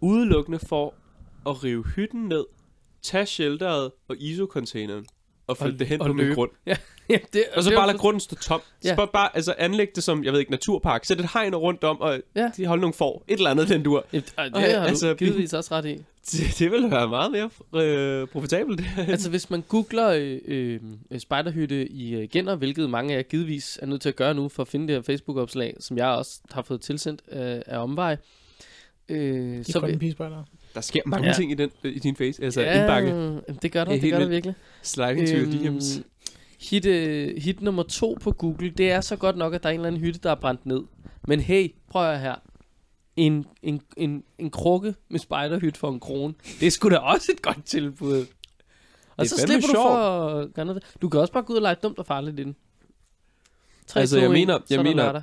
udelukkende for at rive hytten ned, tage shelteret og ISO-containeren, og flytte Og- det hen og på min løbe. grund. *laughs* ja, det, Og så det bare lade grunden stå tom. Ja. Ja. Så bare, bare altså, anlægge det som, jeg ved ikke, naturpark. Sæt et hegn rundt om, og Ja. ja. de holde nogle får. Et eller andet, den dur. Ja, det, det Og, har du altså, altså, givetvis også ret i. *laughs* Det, det ville være meget mere øh, profitabelt. *laughs* Altså, hvis man googler øh, øh, spejderhytte i øh, Genner, hvilket mange af jer givetvis er nødt til at gøre nu, for at finde det her Facebook-opslag, som jeg også har fået tilsendt øh, af omvej, øh, De så grønne vil... Der sker mange Ja. ting i, den, i din face. Altså, ja. indbakke. det gør der, Det gør der virkelig. Sliding to your DM's. hit, øh, hit nummer to på Google, det er så godt nok, at der er en eller anden hytte, der er brændt ned. Men hey, prøv at her. En, en, en, en krukke med spejderhytte for en krone. Det er sgu da også et godt tilbud. Og så slipper du for at gøre noget. Du kan også bare gå ud og lege dumt og farligt i den. 3, Altså, jeg mener- så jeg er mener-.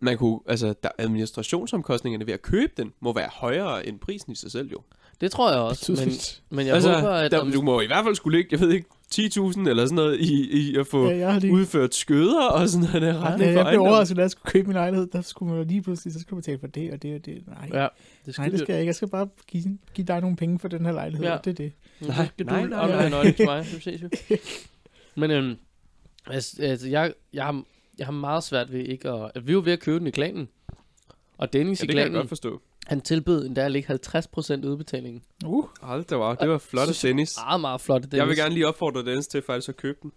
Man kunne, altså, der administrationsomkostningerne ved at købe den, må være højere end prisen i sig selv, jo. Det tror jeg også. Men, men jeg altså, håber, at... der, om- du må i hvert fald skulle ligge, jeg ved ikke, 10.000 eller sådan noget i, i at få Ja, jeg har lige... udført skøder og sådan noget. Der Ja, retning jeg for blev ejendommen. overrasket, da jeg skulle købe min lejlighed. Der skulle man lige pludselig, så skulle du betale for det og det og det. Nej, Ja, det skal Nej, det skal jeg ikke. Jeg skal bare give, give dig nogle penge for den her lejlighed. Ja. Ja. Det er det. Nej, skal nej, du nej, aflevere nej. nøglen til mig, så ses vi. *laughs* Men øhm, altså, altså jeg, jeg, har, jeg har meget svært ved ikke at... at vi er jo ved at købe den i klanen. Og Dennis Ja, i det kan jeg klanen godt forstå. Han tilbød endda at lægge 50% udbetalingen. Uh, Hold da wow, det var flot af Dennis. Meget, meget flot. Dennis. Jeg vil gerne lige opfordre Dennis til faktisk at købe den.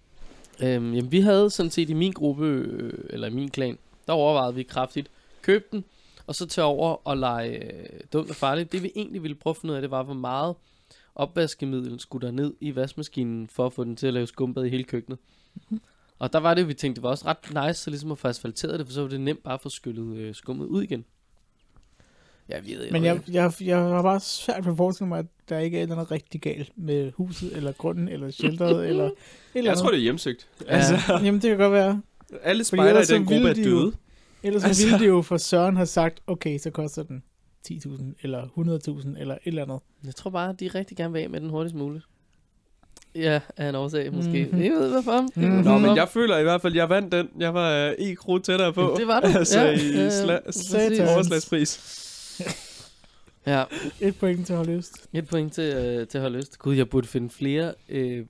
Øhm, jamen, vi havde sådan set i min gruppe, øh, eller i min klan, der overvejede vi kraftigt, købe den, og så tage over og lege øh, dumt og farligt. Det vi egentlig ville prøve at finde ud af, det var, hvor meget opvaskemiddel skulle der ned i vaskemaskinen, for at få den til at lave skumbad i hele køkkenet. Og der var det, vi tænkte, det var også ret nice, så ligesom at få asfalteret det, for så var det nemt bare at få skyllet øh, skummet ud igen. Ja, vi ved men jeg, jeg, jeg har bare svært ved at forestille mig, at der ikke er noget rigtig galt med huset, eller grunden, eller shelteret, *laughs* eller eller Jeg tror, det er hjemsøgt. Ja. Altså, *laughs* Jamen, det kan godt være. alle spejder i den gruppe er ville de jo- døde. Ellers Altså- ville det jo for Søren have sagt, okay, så koster den 10.000, eller 100.000, eller et eller andet. Jeg tror bare, de rigtig gerne vil af med den hurtigst muligt. Ja, af en årsag måske. Mhm. Jeg ved hvorfor. Jeg ved Mhm. Nå, men jeg føler i hvert fald, at jeg vandt den. Jeg var uh, i kro tættere på. Det var du. *laughs* altså Ja, i sla-. Satans. overslagspris. Ja, Et point til lyst. et point til, øh, til at holde lyst. Gud, jeg burde finde flere øh,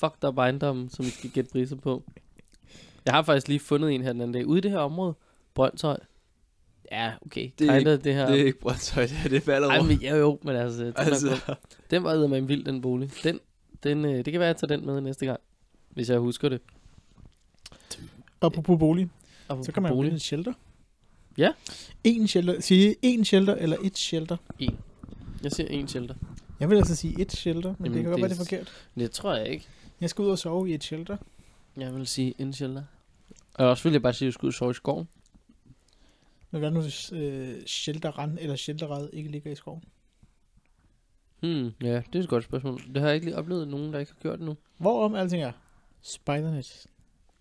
fucked up ejendomme, som vi skal gætte priser på. Jeg har faktisk lige fundet en her den anden dag. Ude i det her område, Brøndshøj. Ja, okay. Det er Kinda, det her. Det er ikke Brøndshøj, det er det Ballerup. Ej, men ja, jo, men altså, den, altså. altså, den var eddermame vild, den bolig. Den, den, øh, det kan være, at jeg tager den med næste gang, hvis jeg husker det. Apropos bolig, Og så kan man jo bolig. vælge et shelter. Ja. En shelter. Sige en shelter eller et shelter. Jeg siger en shelter. Jeg vil altså sige et shelter, men Jamen, det kan godt det være, det er er- forkert. Men det tror jeg ikke. Jeg skal ud og sove i et shelter. Jeg vil sige en shelter. Og også vil jeg bare sige, at jeg skulle ud og sove i skoven. Men hvad nu, hvis øh, shelterrand eller shelterred ikke ligger i skoven? Hmm, ja, det er et godt spørgsmål. Det har jeg ikke lige oplevet nogen, der ikke har gjort det nu. Hvorom alting er. Spidernet.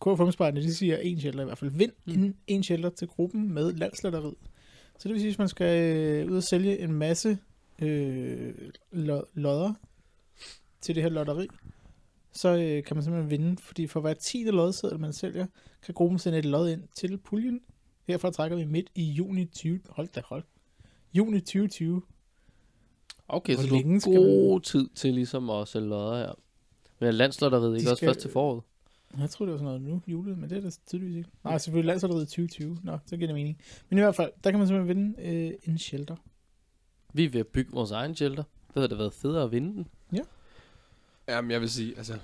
KFM Spidernet, de siger en shelter i hvert fald. Vind Mm. en shelter til gruppen med landslotteriet. Så det vil sige, hvis man skal øh, ud og sælge en masse øh, lo- lodder til det her lotteri, så øh, kan man simpelthen vinde, fordi for hver 10. lodseddel, man sælger, kan gruppen sende et lod ind til puljen. Herfra trækker vi midt i juni 20... Hold da, hold. Juni 2020. Okay, Hvor så du har skal god tid til ligesom at sælge lodder her. Men er landslotteriet ikke De også skal- først til foråret? Jeg tror det var sådan noget nu, julet, men det er det tydeligvis ikke. Nej, selvfølgelig landsholdet i 2020. Nå, så giver det mening. Men i hvert fald, der kan man simpelthen vinde øh, en shelter. Vi er ved at bygge vores egen shelter. Det havde da været federe at vinde den. Jamen, jeg vil sige, altså...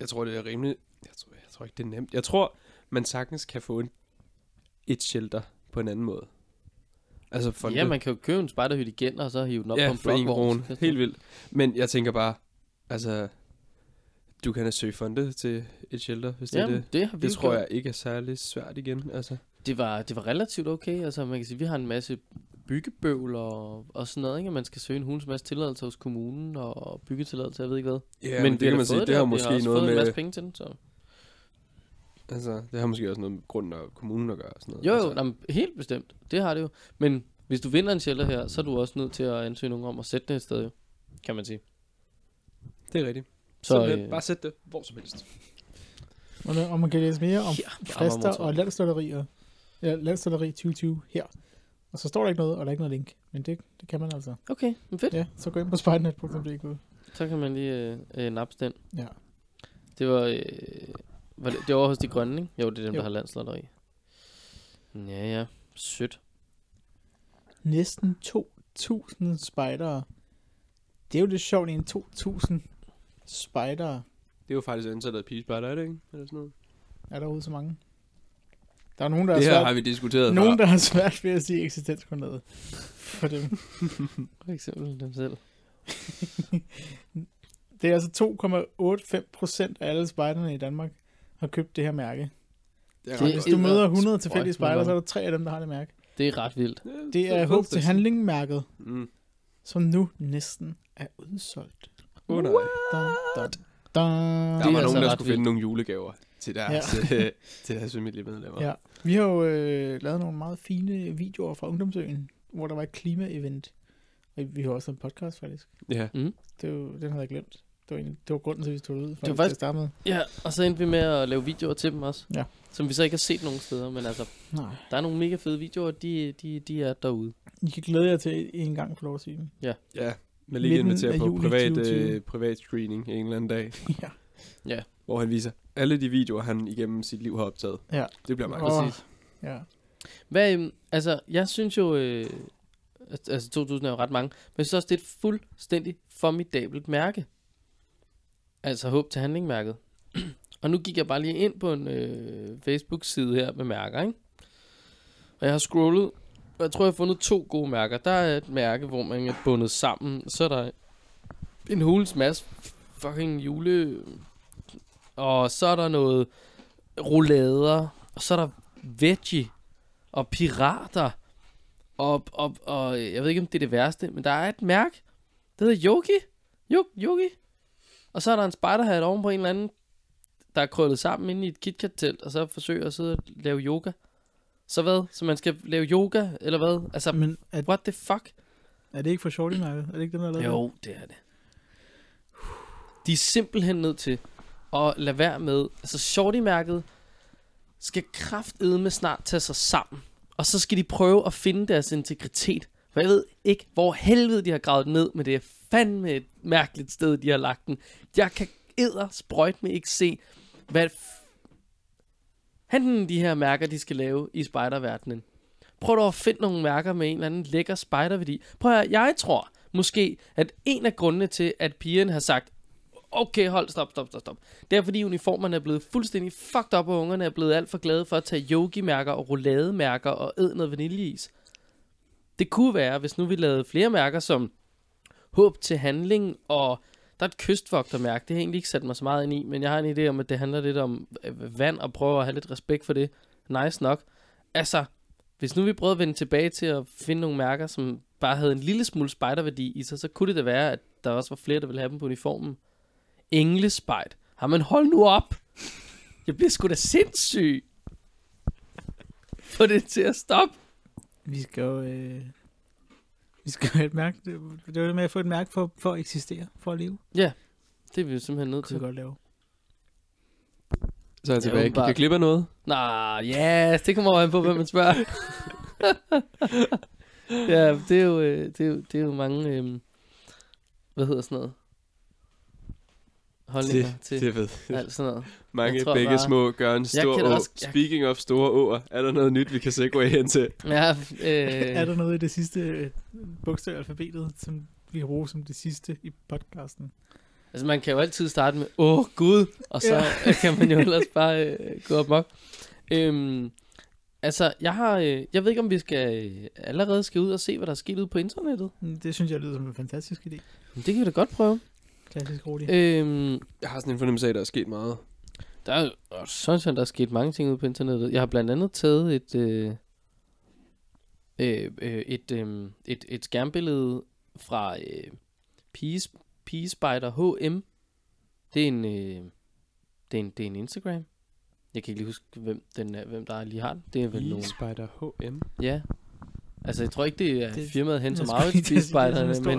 Jeg tror, det er rimeligt... Jeg tror, jeg tror ikke, det er nemt. Jeg tror, man sagtens kan få en, et shelter på en anden måde. Altså for Ja, man kan jo købe en spejderhytte igen, og så hive den op ja, på en for en blokvogn. Helt vildt. Men jeg tænker bare, altså... Du kan da søge fonde til et shelter, hvis det er det. det har vi Det tror gjort. jeg ikke er særlig svært igen, altså. Det var, det var relativt okay. Altså, man kan sige, vi har en masse byggebøvl og, og sådan noget, ikke? Man skal søge en hulens masse tilladelse hos kommunen og byggetilladelse, jeg ved ikke hvad. Ja, men, det vi har kan man sige, det har måske noget fået en masse med... penge til den, så. Altså, det har måske også noget med grunden og kommunen at gøre og sådan noget. Jo, jo, altså. jamen, helt bestemt. Det har det jo. Men hvis du vinder en shelter her, så er du også nødt til at ansøge nogen om at sætte det et sted, jo. Kan man sige. Det er rigtigt. Så, Så øh, bare sæt det hvor som helst. Og, og man kan læse mere om Ja, frister og landslotterier. Ja, landslotteri 2020 her. Og så står der ikke noget, og der er ikke noget link. Men det, det kan man altså. Okay, men fedt. Ja, så gå ind på spidernet.dk. Så kan man lige øh, øh, nappe den. Ja. Det var, øh, var det, det var hos de grønne, ikke? Jo, det er dem, Jo. der har landslotteri. Ja, ja. Sødt. Næsten 2.000 spejdere. Det er jo lidt sjovt, en 2.000 spejdere. Det er jo faktisk antallet af pigespejder, er det ikke? Eller sådan noget. Er derude så mange? Der er nogen, der Det har her svært, har vi diskuteret nogen, før. der har svært ved at sige eksistensgrundlaget for dem. *laughs* For eksempel dem selv. *laughs* Det er altså 2,85 procent af alle spejderne i Danmark har købt det her mærke. Det er ret Hvis du møder 100 Sprøjt tilfældige med spejdere, så er der tre af dem, der har det mærke. Det er ret vildt. Det er håb til handling-mærket, Mm. som nu næsten er udsolgt. Nej. Dun, dun, dun. Der er var nogen, altså der skulle finde nogle julegaver til deres, ja. til deres familiemedlemmer. *laughs* Ja. Vi har jo øh, lavet nogle meget fine videoer fra Ungdomsøen, hvor der var et klima-event. Og vi har også en podcast, faktisk. ja. Mm. Det var, den havde jeg glemt. Det var, egentlig, det var grunden til, at vi tog det ud. var faktisk- faktisk... starte med. Ja, og så endte vi med at lave videoer til dem også. Ja. Som vi så ikke har set nogen steder, men altså, Nej. der er nogle mega fede videoer, de, de, de er derude. I kan glæde jer til en gang få lov at sige dem. ja. Men lige inviterer på privat, 2020. øh, privat screening en eller anden dag, ja. hvor han viser alle de videoer, han igennem sit liv har optaget. Ja. Det bliver meget oh. Præcis. ja. Hvad, øhm, altså, jeg synes jo, øh, altså 2000 er jo ret mange, men jeg synes også, det er et fuldstændig formidabelt mærke. Altså håb til handlingmærket. *clears throat* og nu gik jeg bare lige ind på en øh, Facebook-side her med mærker, ikke? Og jeg har scrollet, og jeg tror, jeg har fundet to gode mærker. Der er et mærke, hvor man er bundet sammen. Så er der en hulens masse fucking jule... Og så er der noget roulader. Og så er der veggie og pirater. Og, og, og jeg ved ikke, om det er det værste, men der er et mærke. Det hedder Yogi. Yogi. Og så er der en spiderhat oven på en eller anden, der er krøllet sammen inde i et KitKat-telt, og så forsøger at sidde og lave yoga. Så hvad? Så man skal lave yoga, eller hvad? Altså, Men er, what the fuck? er det ikke for shorty mærket? Er det ikke den, der er lavet? Jo, det er det. De er simpelthen nødt til at lade være med, altså shorty-mærket skal kraftedme snart tage sig sammen. Og så skal de prøve at finde deres integritet. For jeg ved ikke, hvor helvede de har gravet ned, men det fandme et mærkeligt sted, de har lagt den. Jeg kan edder sprøjt med ikke se, hvad f- Henten de her mærker, de skal lave i spiderverdenen. Prøv dog at finde nogle mærker med en eller anden lækker spiderværdi. Prøv at høre, jeg tror måske, at en af grundene til, at pigerne har sagt, okay, hold, stop, stop, stop, stop. Det er fordi uniformerne er blevet fuldstændig fucked up, og ungerne er blevet alt for glade for at tage yogi-mærker og roulademærker og æde noget vaniljeis. Det kunne være, hvis nu vi lavede flere mærker som håb til handling, og der er et kystvogtermærke, det har jeg egentlig ikke sat mig så meget ind i, men jeg har en idé om, at det handler lidt om øh, vand, og prøve at have lidt respekt for det. Nice nok. Altså, hvis nu vi prøvede at vende tilbage til at finde nogle mærker, som bare havde en lille smule spejderværdi i sig, så kunne det da være, at der også var flere, der ville have dem på uniformen. Englespejt. Har man hold nu op? Jeg bliver sgu da sindssyg. Få det til at stoppe. Vi skal jo... Øh, vi skal have et mærke. Det, det var det med at få et mærke for, for at eksistere, for at leve. Det er vi jo simpelthen nødt Det til. kunne vi godt lave. Så er jeg tilbage. Gik jeg glip af noget? Nå, ja, yes, det kommer over an på, hvad man spørger. *laughs* ja, det er jo, øh, det er jo, det er jo mange, øh, hvad hedder sådan noget? Holdninger Det, til det ved alt sådan noget. Mange Jeg tror begge bare- små gør en stor å. også- jeg- Speaking of store åer, er der noget nyt, vi kan segue hen til? *laughs* Ja, øh, Er der noget i det sidste øh, bogstav i alfabetet, som vi kan bruge som det sidste i podcasten? altså man kan jo altid starte med, åh oh, gud, og så Ja. ja. *laughs* kan man jo ellers bare øh, gå op mok. Øhm, altså, jeg har, øh, jeg ved ikke om vi skal øh, allerede skal ud og se, hvad der er sket ude på internettet. Mm, Det synes jeg lyder som en fantastisk idé. Men det kan vi da godt prøve. Klassisk rolig. Øhm, Jeg har sådan en fornemmelse af, at der er sket meget. Der er og sådan set, der er sket mange ting ude på internettet. Jeg har blandt andet taget et øh, øh, øh, et, øh, et, et skærmbillede fra øh, Peace, Peacespider HM. Det er en øh, det er en, det er en Instagram. Jeg kan ikke lige huske, hvem, den er, hvem der er lige har den. Det er vel nogen. Spider HM. Ja. Altså, jeg tror ikke, det er Det- det, firmaet hen som Jeg meget til det er en men,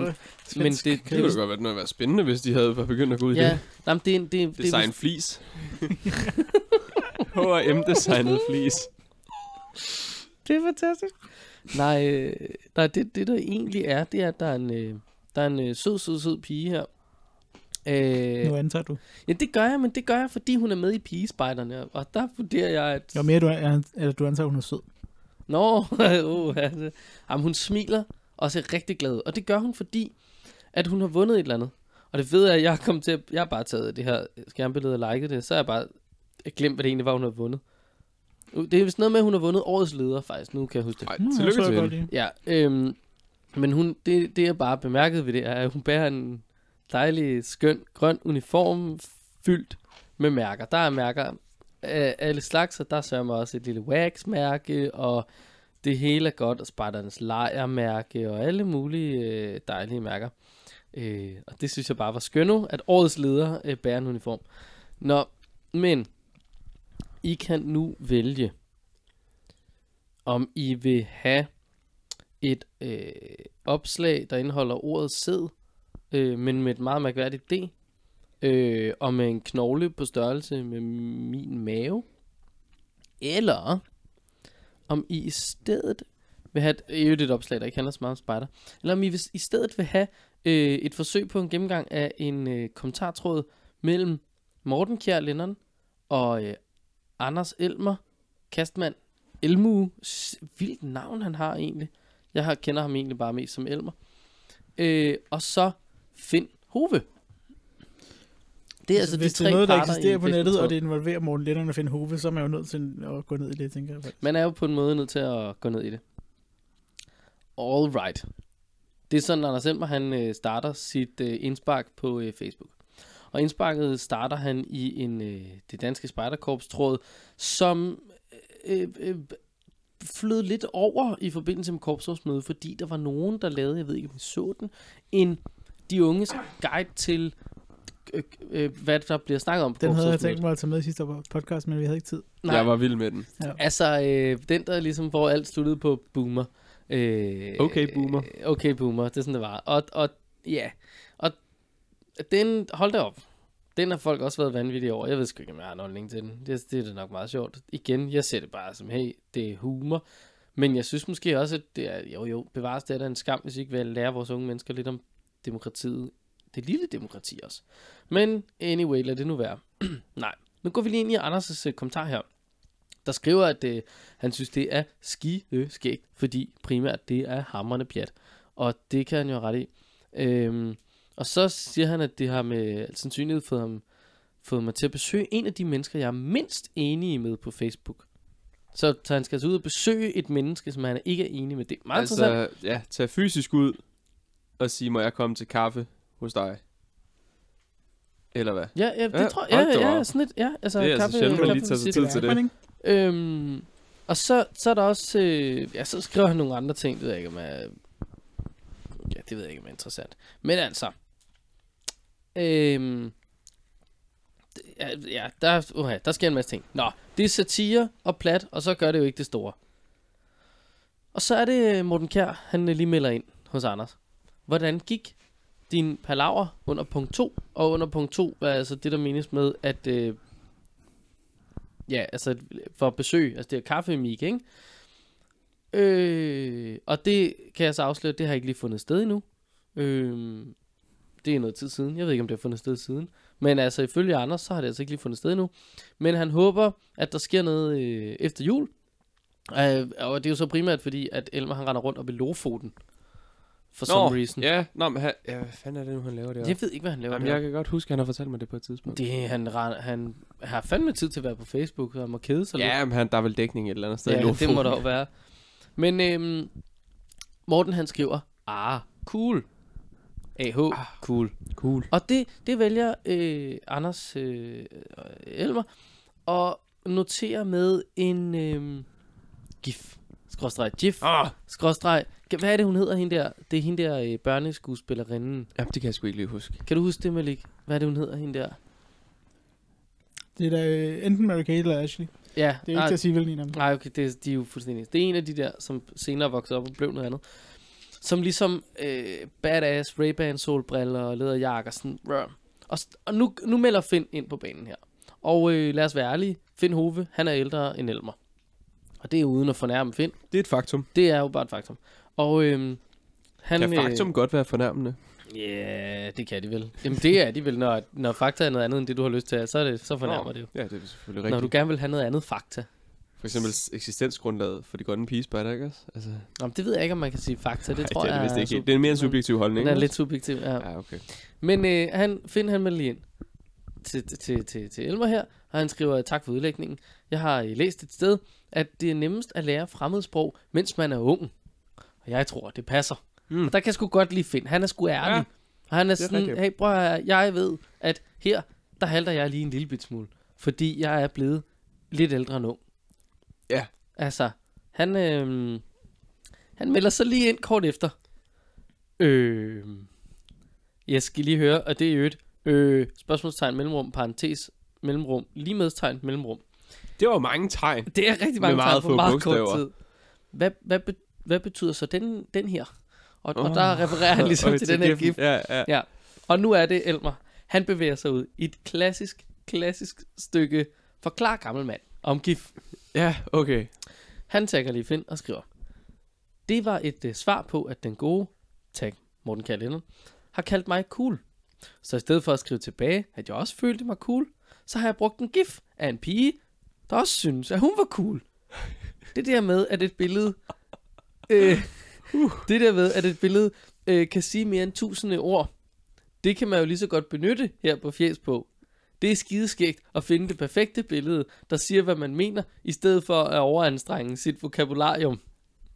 men det- Det kæde. kunne da godt være, noget være spændende, hvis de havde begyndt at gå ud i ja, det. men det er, en- det, er- det, er Design vist- flis. *laughs* H&M designet flis. Det er fantastisk. Nej, øh, nej det, det der egentlig er, det er, at der er en, øh, der er en øh, sød, sød, sød pige her. Øh, Nu antager du. ja, det gør jeg, men det gør jeg, fordi hun er med i pigespejderne. Og der vurderer jeg, at... Jo mere du er, eller du antager, hun er sød. Nå, *laughs* uh, det, jamen, hun smiler og ser rigtig glad ud. Og det gør hun, fordi at hun har vundet et eller andet. Og det ved jeg, at jeg er kommet til at, Jeg har bare taget det her skærmbillede og liket det. Så har jeg bare glemt, hvad det egentlig var, hun har vundet. Det er vist noget med, at hun har vundet årets leder, faktisk. Nu kan jeg huske det. Ej, tillykke er til jeg hende. Ja, øhm, men hun, det, det jeg bare bemærket ved det, er, at hun bærer en dejlig, skøn, grøn uniform, fyldt med mærker. Der er mærker af alle slags, og der sørger man også et lille wax-mærke, og det hele er godt, og spejdernes lejermærke, og alle mulige øh, dejlige mærker. Øh, og det synes jeg bare var skønt, at årets leder øh, bærer en uniform. Nå, men I kan nu vælge, om I vil have et øh, opslag, der indeholder ordet sæd, øh, men med et meget mærkværdigt D, øh, og med en knogle på størrelse med min mave, eller om I i stedet vil have, et, i øvrigt et opslag, der ikke handler så meget om spider, eller om I vil, i stedet vil have øh, et forsøg på en gennemgang af en øh, kommentartråd mellem Morten Kjær Linderen og øh, Anders Elmer, kastmand Elmu, s- vildt navn han har egentlig. Jeg har, kender ham egentlig bare mest som Elmer. Øh, og så Finn Hove. Det er altså, Hvis de det er noget, der eksisterer på nettet, og det involverer Morten Lennon og Finn Hove, så er man jo nødt til at gå ned i det, tænker jeg. faktisk. Man er jo på en måde nødt til at gå ned i det. All right. Det er sådan, Anders Elmer, han øh, starter sit øh, indspark på øh, Facebook. Og indsparket starter han i en øh, det danske spejderkorps tråd, som øh, øh, flød lidt over i forbindelse med korpsårsmødet, fordi der var nogen, der lavede, jeg ved ikke om I så den, en de unges guide til, øh, øh, hvad der bliver snakket om på Den havde jeg tænkt mig at tage med i sidste podcast, men vi havde ikke tid. Nej. Jeg var vild med den. Altså, øh, den der ligesom, hvor alt sluttede på boomer. Øh, Okay, boomer. øh, Okay, boomer. Det er sådan, det var. Og, og ja, og den, hold da op. Den har folk også været vanvittige over. Jeg ved sgu ikke, om jeg har en holdning til den. Det, det er da nok meget sjovt. Igen, jeg ser det bare som, hey, det er humor. Men jeg synes måske også, at det er, jo jo, bevares det er da en skam, hvis vi ikke vil lære vores unge mennesker lidt om demokratiet. Det lille demokrati også. Men anyway, lad det nu være. *clears throat* Nej, nu går vi lige ind i Anders' øh, kommentar her der skriver, at øh, han synes, det er skide skægt, fordi primært det er hammerne pjat. Og det kan han jo ret i. Øhm, og så siger han, at det har med al sandsynlighed fået, ham, fået mig til at besøge en af de mennesker, jeg er mindst enig med på Facebook. Så, så han skal altså ud og besøge et menneske, som han ikke er enig med. Det er meget altså, interessant. Altså, ja, tage fysisk ud og sige, må jeg komme til kaffe hos dig? Eller hvad? Ja, ja, det Ja, tror jeg. Ja, ja, op. sådan lidt. Ja, altså, Det er altså kaffe, sjældent, man lige tager sig tid til det. Øhm, og så, så er der også, øh, ja, så skriver han nogle andre ting, det ved jeg ikke, om er, ja, det ved jeg ikke, om er interessant. Men altså, øhm, ja, ja der, uh, der sker en masse ting. Nå, det er satire og plat, og så gør det jo ikke det store. Og så er det øh, Morten Kjær, han lige melder ind hos Anders. Hvordan gik din palaver under punkt 2? Og under punkt 2 er altså det, der menes med, at øh, Ja, altså for besøg, altså det er kaffemik, ikke? Øh, og det kan jeg så afsløre, det har ikke lige fundet sted endnu. Øh, det er noget tid siden. Jeg ved ikke, om det har fundet sted siden. Men altså, ifølge Anders, så har det altså ikke lige fundet sted endnu. Men han håber, at der sker noget øh, efter jul. Øh, og det er jo så primært fordi, at Elmer han render rundt op i Lofoten. For some reason. ja, nå, men han, ja, hvad fanden er det nu, han laver det Jeg ved ikke, hvad han laver Jamen, jeg kan godt huske, at han har fortalt mig det på et tidspunkt. Det, han, ren- han har fandme tid til at være på Facebook, og han må kede sig lidt. ja, men han, der er vel dækning et eller andet sted i Ja, Lofoten. det må der jo være. Men øhm, Morten han skriver, ah, cool. AH, cool. Cool. Og det, det vælger øh, Anders øh, Elmer at notere med en øh, gif. Skråstreg gif. Ah, Skråstreg. Hvad er det, hun hedder, hende der? Det er hende der øh, børneskuespillerinden. jamen, det kan jeg sgu ikke lige huske. Kan du huske det, Malik? Hvad er det, hun hedder, hende der? Det er da øh, enten Mary Kate eller Ashley. Ja, Det er jo ikke til at sige, hvilken en af dem. Nej, okay, det, de er jo fuldstændig. Det er en af de der, som senere voksede op og blev noget andet. Som ligesom øh, badass, Ray-Ban solbriller og læderjakker, sådan, rør. Og, og nu, nu melder Finn ind på banen her. Og øh, lad os være ærlige, Finn Hove, han er ældre end Elmer. Og det er uden at fornærme Finn. Det er et faktum. Det er jo bare et faktum. Og øh, han... Kan faktum godt være fornærmende? Ja, yeah, det kan de vel. Jamen det er de vel, når, når fakta er noget andet end det, du har lyst til, så, er det, så fornærmer Nå, det jo. Ja, det er selvfølgelig Når rigtigt. du gerne vil have noget andet fakta. For eksempel eksistensgrundlaget for de grønne pigespejder, ikke også? Altså, Jamen, det ved jeg ikke, om man kan sige fakta. Det ej, tror det er jeg det vist ikke. sub- helt. Det er mere en subjektiv holdning. Den er ikke lidt subjektiv, ja. Ja, okay. Men øh, han, Finn han melder lige ind til, til, til, til Elmer her, og han skriver, tak for udlægningen. Jeg har øh, læst et sted, at det er nemmest at lære fremmedsprog, mens man er ung. Og jeg tror, det passer. Mm. Og der kan jeg sgu godt lide Finn. Han er sgu ærlig. Ja, og han er er sådan, rigtigt. hey prøv at høre, jeg ved, at her, der halter jeg lige en lille bit smule. Fordi jeg er blevet lidt ældre nu. Ja. Altså, han, øh, han melder så lige ind kort efter. Øh, jeg skal lige høre, og det er jo et øh, spørgsmålstegn, mellemrum, parentes, mellemrum, lige medstegn, mellemrum. Det var mange tegn. Det er rigtig mange Med meget tegn på meget kort tid. Hvad, hvad, hvad betyder så den, den her? Og, oh. Og der refererer han ligesom *laughs* Og til den her giffen. gif. Ja, ja. Ja. Og nu er det Elmer. Han bevæger sig ud i et klassisk, klassisk stykke forklar gammel mand om gif. Ja, okay. Han tagger lige Finn og skriver. Det var et uh, svar på, at den gode, tag Morten Kjær har kaldt mig cool. Så i stedet for at skrive tilbage, at jeg også følte mig cool, så har jeg brugt en gif af en pige, der også synes, at hun var cool. det der med, at et billede... Øh, det der med, at et billede øh, kan sige mere end tusinde ord, det kan man jo lige så godt benytte her på Fjes på. Det er skideskægt at finde det perfekte billede, der siger, hvad man mener, i stedet for at overanstrenge sit vokabularium.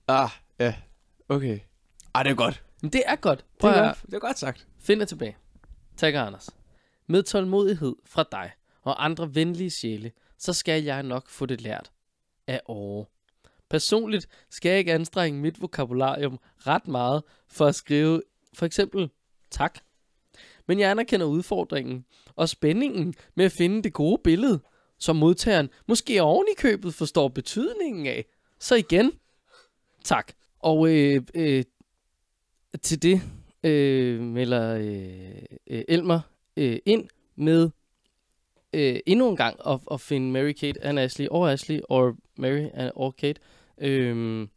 Ah, ja. Okay. Ah, det er godt. Men det er godt. Det Prøv er, at, godt. Det er godt sagt. Find det tilbage. Tak, Anders. Med tålmodighed fra dig og andre venlige sjæle, så skal jeg nok få det lært af åre. Personligt skal jeg ikke anstrenge mit vokabularium ret meget for at skrive for eksempel tak. Men jeg anerkender udfordringen og spændingen med at finde det gode billede, som modtageren måske oven i købet forstår betydningen af. Så igen, tak. Og øh, øh, til det øh, melder øh, øh Elmer øh, ind med øh, endnu en gang at, at finde Mary Kate and Ashley, og Ashley, og Mary and, or Kate, Øhm,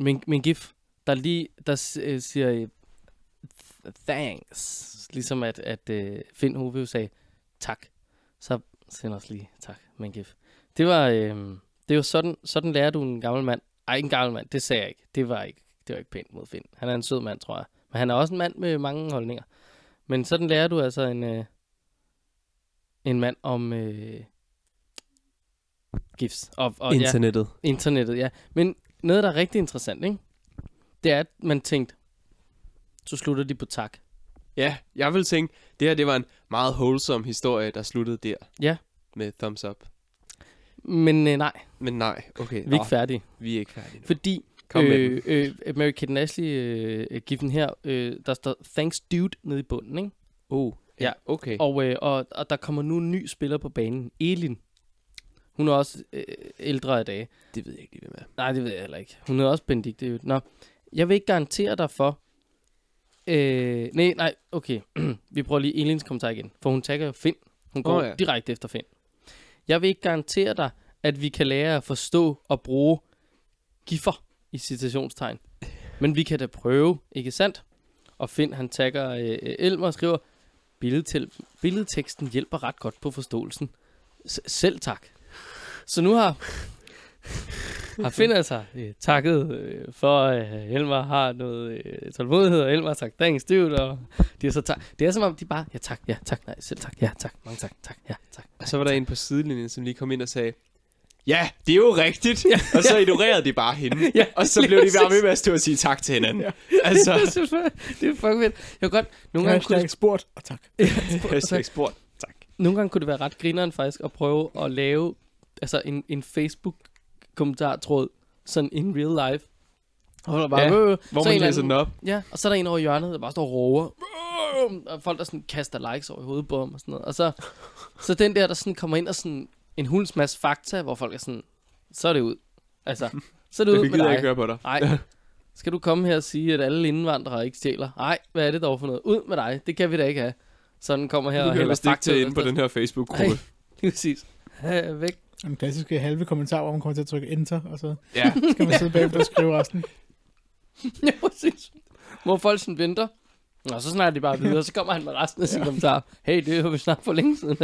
men, men gif, der lige der øh, siger øh, thanks, ligesom at, at øh, Finn Hove sagde tak, så sender os lige tak med en gif. Det var, øh, det var sådan, sådan lærer du en gammel mand. Ej, en gammel mand, det sagde jeg ikke. Det var ikke, det var ikke pænt mod Finn. Han er en sød mand, tror jeg. Men han er også en mand med mange holdninger. Men sådan lærer du altså en, øh, en mand om øh, gifs. Og, og, ja, Internettet. internettet, ja. Men noget, der er rigtig interessant, ikke? det er, at man tænkte, så slutter de på tak. Ja, jeg vil tænke, det her det var en meget wholesome historie, der sluttede der. Ja. Med thumbs up. Men øh, nej, Men nej, okay. vi er ikke færdige. vi er ikke færdige nu. Fordi Kom øh, øh, Mary Kate Ashley øh, given her, øh, der står thanks dude nede i bunden, ikke? Oh, ja, Ja. okay. Og, øh, og, og der kommer nu en ny spiller på banen, Elin. Hun er også øh, ældre af dage. Det ved jeg ikke lige, hvad med. Nej, det ved jeg heller ikke. Hun er også Benedikte. Nå, jeg vil ikke garantere dig for... Øh, nej, nej, okay. *clears throat* Vi prøver lige Elins kommentar igen. For hun tagger jo Finn. Hun går oh, ja. direkte efter Finn. Jeg vil ikke garantere dig, at vi kan lære at forstå og bruge giffer i citationstegn. Men vi kan da prøve, ikke sandt? Og Finn, han tagger øh, Elmer og skriver, billedteksten hjælper ret godt på forståelsen. S- selv tak. Så nu har har Finn altså øh, takket øh, for, at øh, Elmer har noget øh, tålmodighed, og Elmer har sagt, thanks dude, og de er så tak. Det er som om, de bare, ja tak, ja tak, nej, selv tak, ja tak, mange tak, tak, ja tak. Og så var der en på sidelinjen, som lige kom ind og sagde, Ja, det er jo rigtigt. Ja, og så ignorerede de bare hende. Ja, og så blev de bare ved med at stå og sige tak til hinanden. Ja. *laughs* Altså, det er fucking fedt. Jeg godt, nogle gange, kunne spurgt, *laughs* og tak. hashtag spurgt. Tak. nogle gange kunne det være ret grineren faktisk at prøve at lave altså en, en Facebook-kommentartråd, sådan in real life. Og der bare, Ja, øh, Hvor så man læser den op. Ja, og så er der en over i hjørnet, der bare står og råber. Og folk, der sådan kaster likes over i hovedet på ham og sådan noget. Og så, så den der, der sådan kommer ind og sådan en hulens masse fakta, hvor folk er sådan, så er det ud. Altså, så er det ud Jeg med dig. ikke på dig. Nej. Skal du komme her og sige, at alle indvandrere ikke stjæler? Nej, hvad er det dog for noget? Ud med dig. Det kan vi da ikke have. Sådan kommer her Du og kan hælder vist ikke fakta tage ud ind på den her Facebook-gruppe. Nej. *laughs* Præcis. Væk. Den klassiske halve kommentar, hvor man kommer til at trykke enter, og så Ja. *laughs* skal man sidde bagefter og skrive resten. *laughs* ja, præcis. Hvor folk sådan venter. Og så snakker de bare *laughs* videre, og så kommer han med resten af sine kommentarer. Hey, det har vi snart for længe siden.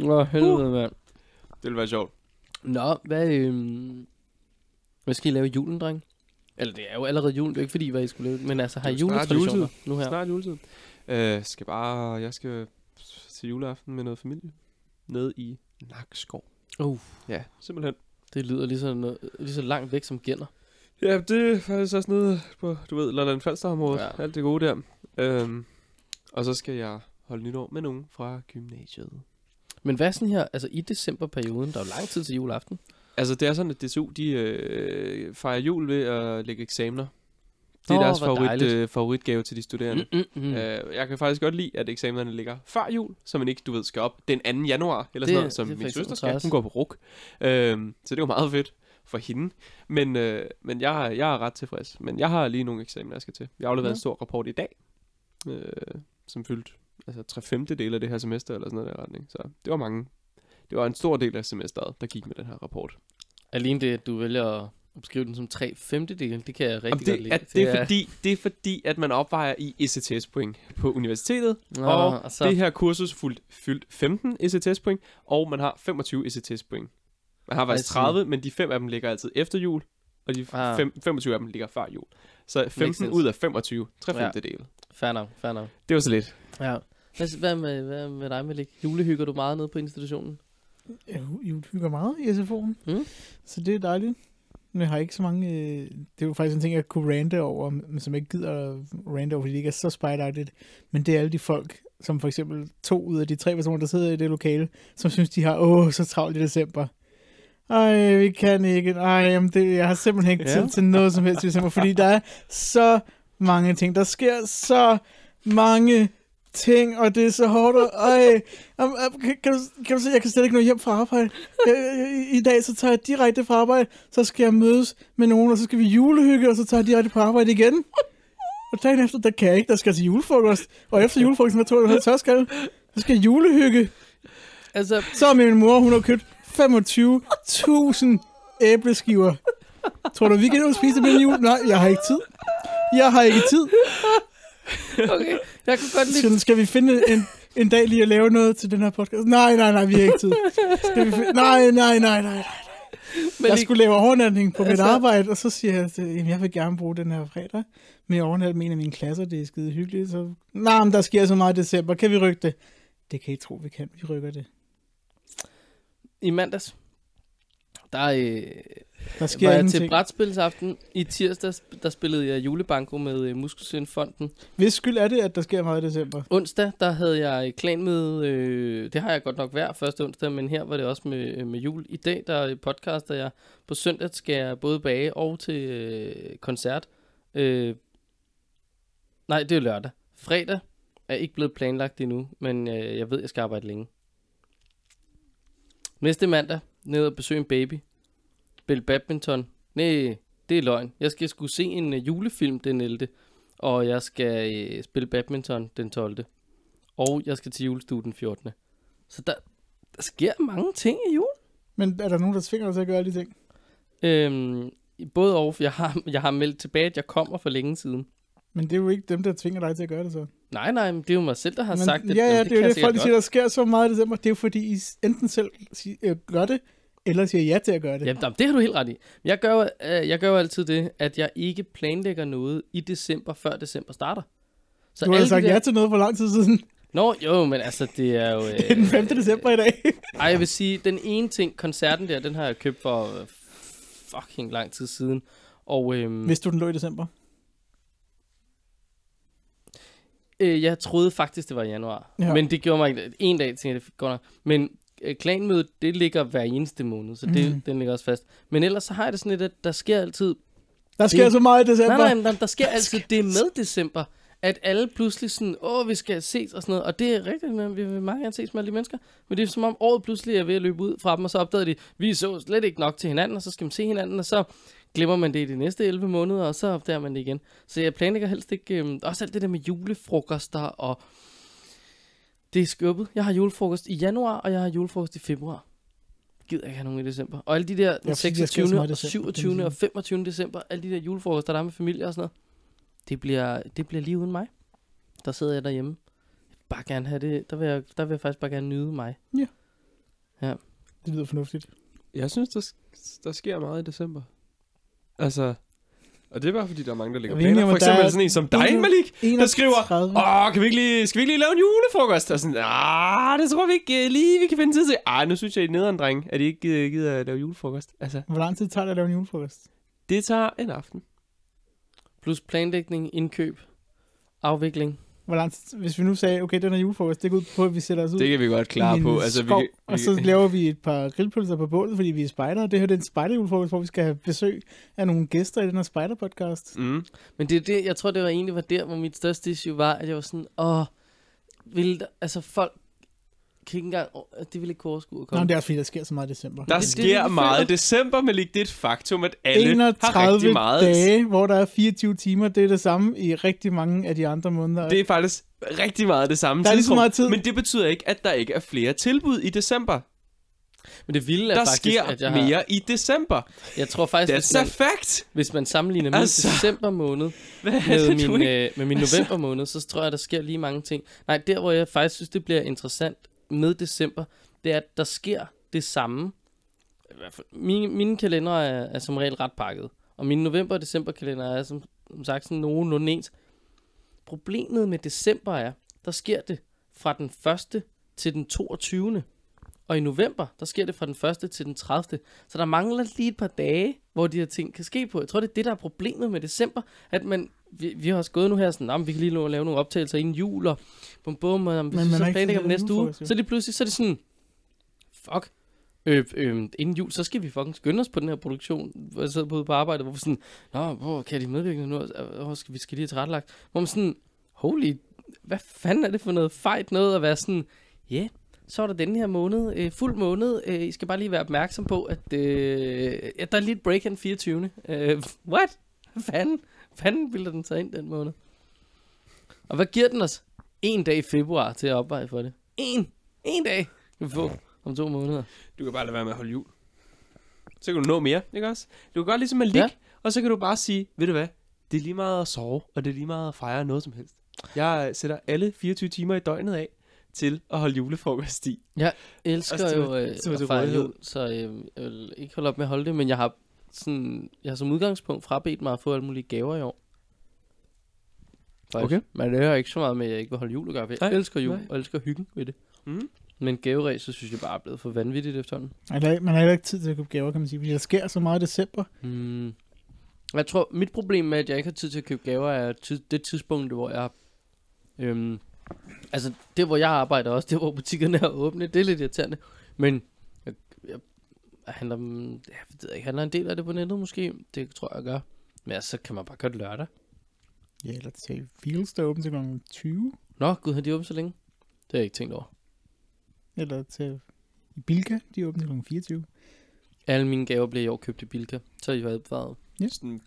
Åh, helvede, mand. Det ville være sjovt. Nå, hvad, øhm, hvad skal I lave i julen, dreng? Eller det er jo allerede julen, det er ikke fordi, hvad I skulle lave, men altså har I er juletraditioner nu her? Snart juletid. Øh, skal bare, jeg skal til juleaften med noget familie. Nede i Nakskov. Uh, Ja, simpelthen. det lyder lige så, noget, lige så langt væk som gælder. Ja, det er faktisk også nede på, du ved, Lolland Falster-området. Ja. Alt det gode der. Øhm, og så skal jeg holde nytår med nogen fra gymnasiet. Men hvad sådan her, altså i decemberperioden, der er jo lang tid til juleaften. Altså, det er sådan, at DSU, de øh, fejrer jul ved at lægge eksamener. Det er Åh, deres favorit, øh, favoritgave til de studerende. Mm, mm, mm. Mm. Øh, jeg kan faktisk godt lide, at eksamenerne ligger før jul, så man ikke, du ved, skal op den 2. januar, eller Det- sådan noget, som det min søster skal. Hun går på RUK. Øhm, så det var meget fedt for hende. Men, øh, men jeg, jeg er ret tilfreds. Men jeg har lige nogle eksamener, jeg skal til. Jeg har afleveret Ja. en stor rapport i dag, øh, som fyldte altså, 3 femte del af det her semester, eller sådan noget der retning. Så det var mange. Det var en stor del af semesteret, der gik med den her rapport. Alene det, at du vælger beskrive den som tre femtedele, det kan jeg rigtig Jamen, godt det, lide. at, det, er fordi, det er fordi, at man opvejer i ECTS-point på universitetet, Nå, og, og så- det her kursus fuldt, fyldt 15 ECTS-point, og man har 25 ECTS-point. Man har faktisk I see. 30, men de fem af dem ligger altid efter jul, og de Ah. fem, 25 af dem ligger før jul. Så 15 sense. ud af 25, tre Ja. femtedele. Fair nok, fair nok. Det var så lidt. Ja. Hvad, hvad, med, hvad med dig, Malik? Julehygger du meget nede på institutionen? Jeg hygger meget i SFO'en, Mm. så det er dejligt. Men jeg har ikke så mange... Øh, det er jo faktisk en ting, jeg kunne rante over, men som jeg ikke gider at rante over, fordi det ikke er så spejderagtigt. Men det er alle de folk, som for eksempel to ud af de tre personer, der sidder i det lokale, som synes, de har åh, så travlt i december. Ej, vi kan ikke. Ej, jamen det, jeg har simpelthen ikke Ja. tid til noget som helst i december, fordi der er så mange ting. Der sker så mange ting, og det er så hårdt. Og, ej, kan, kan, du, kan du se, jeg kan slet ikke nå hjem fra arbejde. Jeg, I dag så tager jeg direkte fra arbejde, så skal jeg mødes med nogen, og så skal vi julehygge, og så tager jeg direkte på arbejde igen. Og dagen efter, der kan jeg ikke, der skal jeg til julefrokost. Og efter julefrokosten, der tror jeg, der tørskal. Så skal jeg julehygge. Altså, Så har min mor, hun har købt 25.000 æbleskiver. Tror du, vi kan nå spise det med jul? Nej, jeg har ikke tid. Jeg har ikke tid. *laughs* okay, jeg kunne godt lide... Skal, skal vi finde en, en dag lige at lave noget til den her podcast? Nej, nej, nej, vi har ikke tid. Skal vi finde... Nej, nej, nej, nej. Men Jeg skulle lave overnatning på mit Altså- arbejde, og så siger jeg, at jamen, jeg vil gerne bruge den her fredag. Men jeg overnatter med en af mine klasser, det er skide hyggeligt. Så... Nej, men der sker så meget i december. Kan vi rykke det? Det kan I tro, vi kan. Vi rykker det. I mandags, der øh, Der sker var jeg ingenting. til brætspilsaften. I tirsdags, der spillede jeg julebanko med øh, Muskelsvindfonden. Hvis skyld er det, at der sker meget i december. Onsdag, der havde jeg klanmøde. Øh, det har jeg godt nok hver første onsdag, men her var det også med, øh, med jul. I dag, der podcaster jeg. På søndag skal jeg både bage og til øh, koncert. Øh, nej, det er lørdag. Fredag er ikke blevet planlagt endnu, men øh, jeg ved, jeg skal arbejde længe. Næste mandag, ned og besøge en baby. Spille badminton. Nej, det er løgn. Jeg skal skulle se en øh, julefilm den 11. Og jeg skal øh, spille badminton den 12. Og jeg skal til julestue den 14. Så der, der sker mange ting i jul. Men er der nogen, der tvinger dig til at gøre de ting? Øhm, både og, for jeg har, jeg har meldt tilbage, at jeg kommer for længe siden. Men det er jo ikke dem, der tvinger dig til at gøre det så. Nej, nej, men det er jo mig selv, der har Men, sagt, at ja, ja, jamen, det, er jo det, folk siger, der sker så meget i december. Det er jo fordi, I enten selv øh, gør det, eller siger ja til at gøre det. Jamen, det har du helt ret i. Jeg gør, øh, jeg gør jo altid det, at jeg ikke planlægger noget i december, før december starter. Så du har alle de sagt der... ja til noget for lang tid siden. Nå, jo, men altså, det er jo... *laughs* Øh... Det er den 5. december i dag. Ej, jeg vil sige, den ene ting, koncerten der, den har jeg købt for øh, fucking lang tid siden. Og øhm, Hvis du den lå i december. øh, jeg troede faktisk, det var i januar. Ja. Men det gjorde mig ikke. En dag tænkte jeg, det godt nok. Men øh, klanmødet, det ligger hver eneste måned, så det, mm. den ligger også fast. Men ellers så har jeg det sådan lidt, at der sker altid... Der sker Det- så meget i december. Nej, nej, nej, der sker altid det med december. At alle pludselig sådan, åh, vi skal ses og sådan noget. Og det er rigtigt, men vi vil meget gerne ses med alle de mennesker. Men det er som om året pludselig er ved at løbe ud fra dem, og så opdager de, vi så slet ikke nok til hinanden, og så skal man se hinanden, og så glemmer man det i de næste 11 måneder, og så opdager man det igen. Så jeg planlægger helst ikke, øhm, også alt det der med julefrokoster, og det er skubbet. Jeg har julefrokost i januar, og jeg har julefrokost i februar. Gider ikke have nogen i december. Og alle de der den fordi, der sker så 26. meget i og december, 27. det og 25. december, alle de der julefrokoster, der er med familie og sådan noget, det bliver, det bliver lige uden mig. Der sidder jeg derhjemme. Jeg vil bare gerne have det, der vil jeg, der vil jeg faktisk bare gerne nyde mig. Det lyder fornuftigt. Jeg synes, der, der sker meget i december. Altså, og det er bare fordi, der er mange, der lægger Er planer. For eksempel sådan en som dig, Malik, der skriver, 31. åh, kan vi ikke lige, skal vi ikke lige lave en julefrokost? Og sådan, ah, det tror vi ikke øh, lige, vi kan finde tid til. Ej, nu synes jeg, I er nederen, dreng, at I ikke gider, gider at lave julefrokost. Altså, Hvor lang tid tager det at lave en julefrokost? det tager en aften. Plus planlægning, indkøb, afvikling. Hvor lang tid, hvis vi nu sagde, okay, den er julefrokost, det går ud på, at vi sætter os ud Det kan vi godt klare på. Altså, vi, skov, kan- vi, og så laver vi et par grillpølser på bålet, fordi vi er spejder. Det her det er en spejderjulefrokost, hvor vi skal have besøg af nogle gæster i den her spejderpodcast. Mm. Men det er det, jeg tror, det var egentlig var der, hvor mit største issue var, at jeg var sådan, åh, vil der, altså folk kan ikke engang, åh, de vil ikke kunne overskue at komme. men det er også fordi, der sker så meget i december. Der det, sker vi meget i december, Malik. Det er et faktum, at alle har 31 rigtig meget. dage, hvor der er 24 timer, det er det samme i rigtig mange af de andre måneder. Det er faktisk rigtig meget det samme Der er lige så tidsrum. meget tid. Men det betyder ikke, at der ikke er flere tilbud i december. Men det vilde er Der faktisk, sker at jeg mere har, i december. jeg tror faktisk, hvis That's a man, fact. hvis man sammenligner min Altså. december måned *laughs* med det, min, øh, med min Altså. november måned, så tror jeg, der sker lige mange ting. Nej, der hvor jeg faktisk synes, det bliver interessant med december, det er, at der sker det samme i hvert fald, mine, mine kalender er, er som regel ret pakket. Og mine november- og decemberkalender er som, som sagt sådan nogenlunde ens. Problemet med december er, der sker det fra den 1. til den 22. Og i november, der sker det fra den 1. til den 30. Så der mangler lige et par dage, hvor de her ting kan ske på. Jeg tror, det er det, der er problemet med december. At man, vi, vi har også gået nu her sådan, "Nå, men vi kan lige nå at lave nogle optagelser inden jul, og bum bum, og Men men, man så planlægger vi næste uge. Så lige pludselig, så er det sådan, fuck, øh, øh, inden jul, så skal vi fucking skynde os på den her produktion, hvor jeg sidder på ude på arbejde, hvor vi sådan, nå, hvor kan de medvirke nu, hvor skal vi skal lige have tilrettelagt, hvor man sådan, holy, hvad fanden er det for noget fejt noget at være sådan, ja, yeah, så er der denne her måned, øh, fuld måned, øh, I skal bare lige være opmærksom på, at øh, ja, der er lige et break den 24. Øh, what? Hvad fanden? Fanden ville den tage ind den måned? Og hvad giver den os? En dag i februar til at opveje for det. En! En dag kan vi få om to måneder. Du kan bare lade være med at holde jul. Så kan du nå mere, ikke også? Du kan godt ligesom at ligge, Ja. og så kan du bare sige, ved du hvad, det er lige meget at sove, og det er lige meget at fejre noget som helst. Jeg sætter alle 24 timer i døgnet af til at holde julefrokost i. Jeg elsker til- jo øh, til- til at fejre jul, så øh, jeg vil ikke holde op med at holde det, men jeg har sådan, jeg har som udgangspunkt frabedt mig at få alle mulige gaver i år. Faktisk. Okay. Men det har ikke så meget med, at jeg ikke vil holde jul at gøre, jeg Nej, elsker jul, nej. og elsker hyggen ved det. Mm. Men gaveræs, så synes jeg bare er blevet for vanvittigt efterhånden. Man har heller ikke tid til at købe gaver, kan man sige, fordi der sker så meget i december. Hmm. Jeg tror, mit problem med, at jeg ikke har tid til at købe gaver, er det tidspunkt, hvor jeg... Øhm, altså, det hvor jeg arbejder også, det hvor butikkerne er åbne, det er lidt irriterende. Men jeg, jeg, jeg handler, jeg ved ikke, handler en del af det på nettet måske. Det tror jeg, jeg gør. Men altså, så kan man bare gøre det lørdag. Ja, eller til Fields, der er åbent til kl. 20. Nå, gud, har de åbent så længe? Det har jeg ikke tænkt over. Eller til i Bilka, de er åbent til kl. 24. Alle mine gaver bliver i år købt i Bilka. Så er de været opvaret. Sådan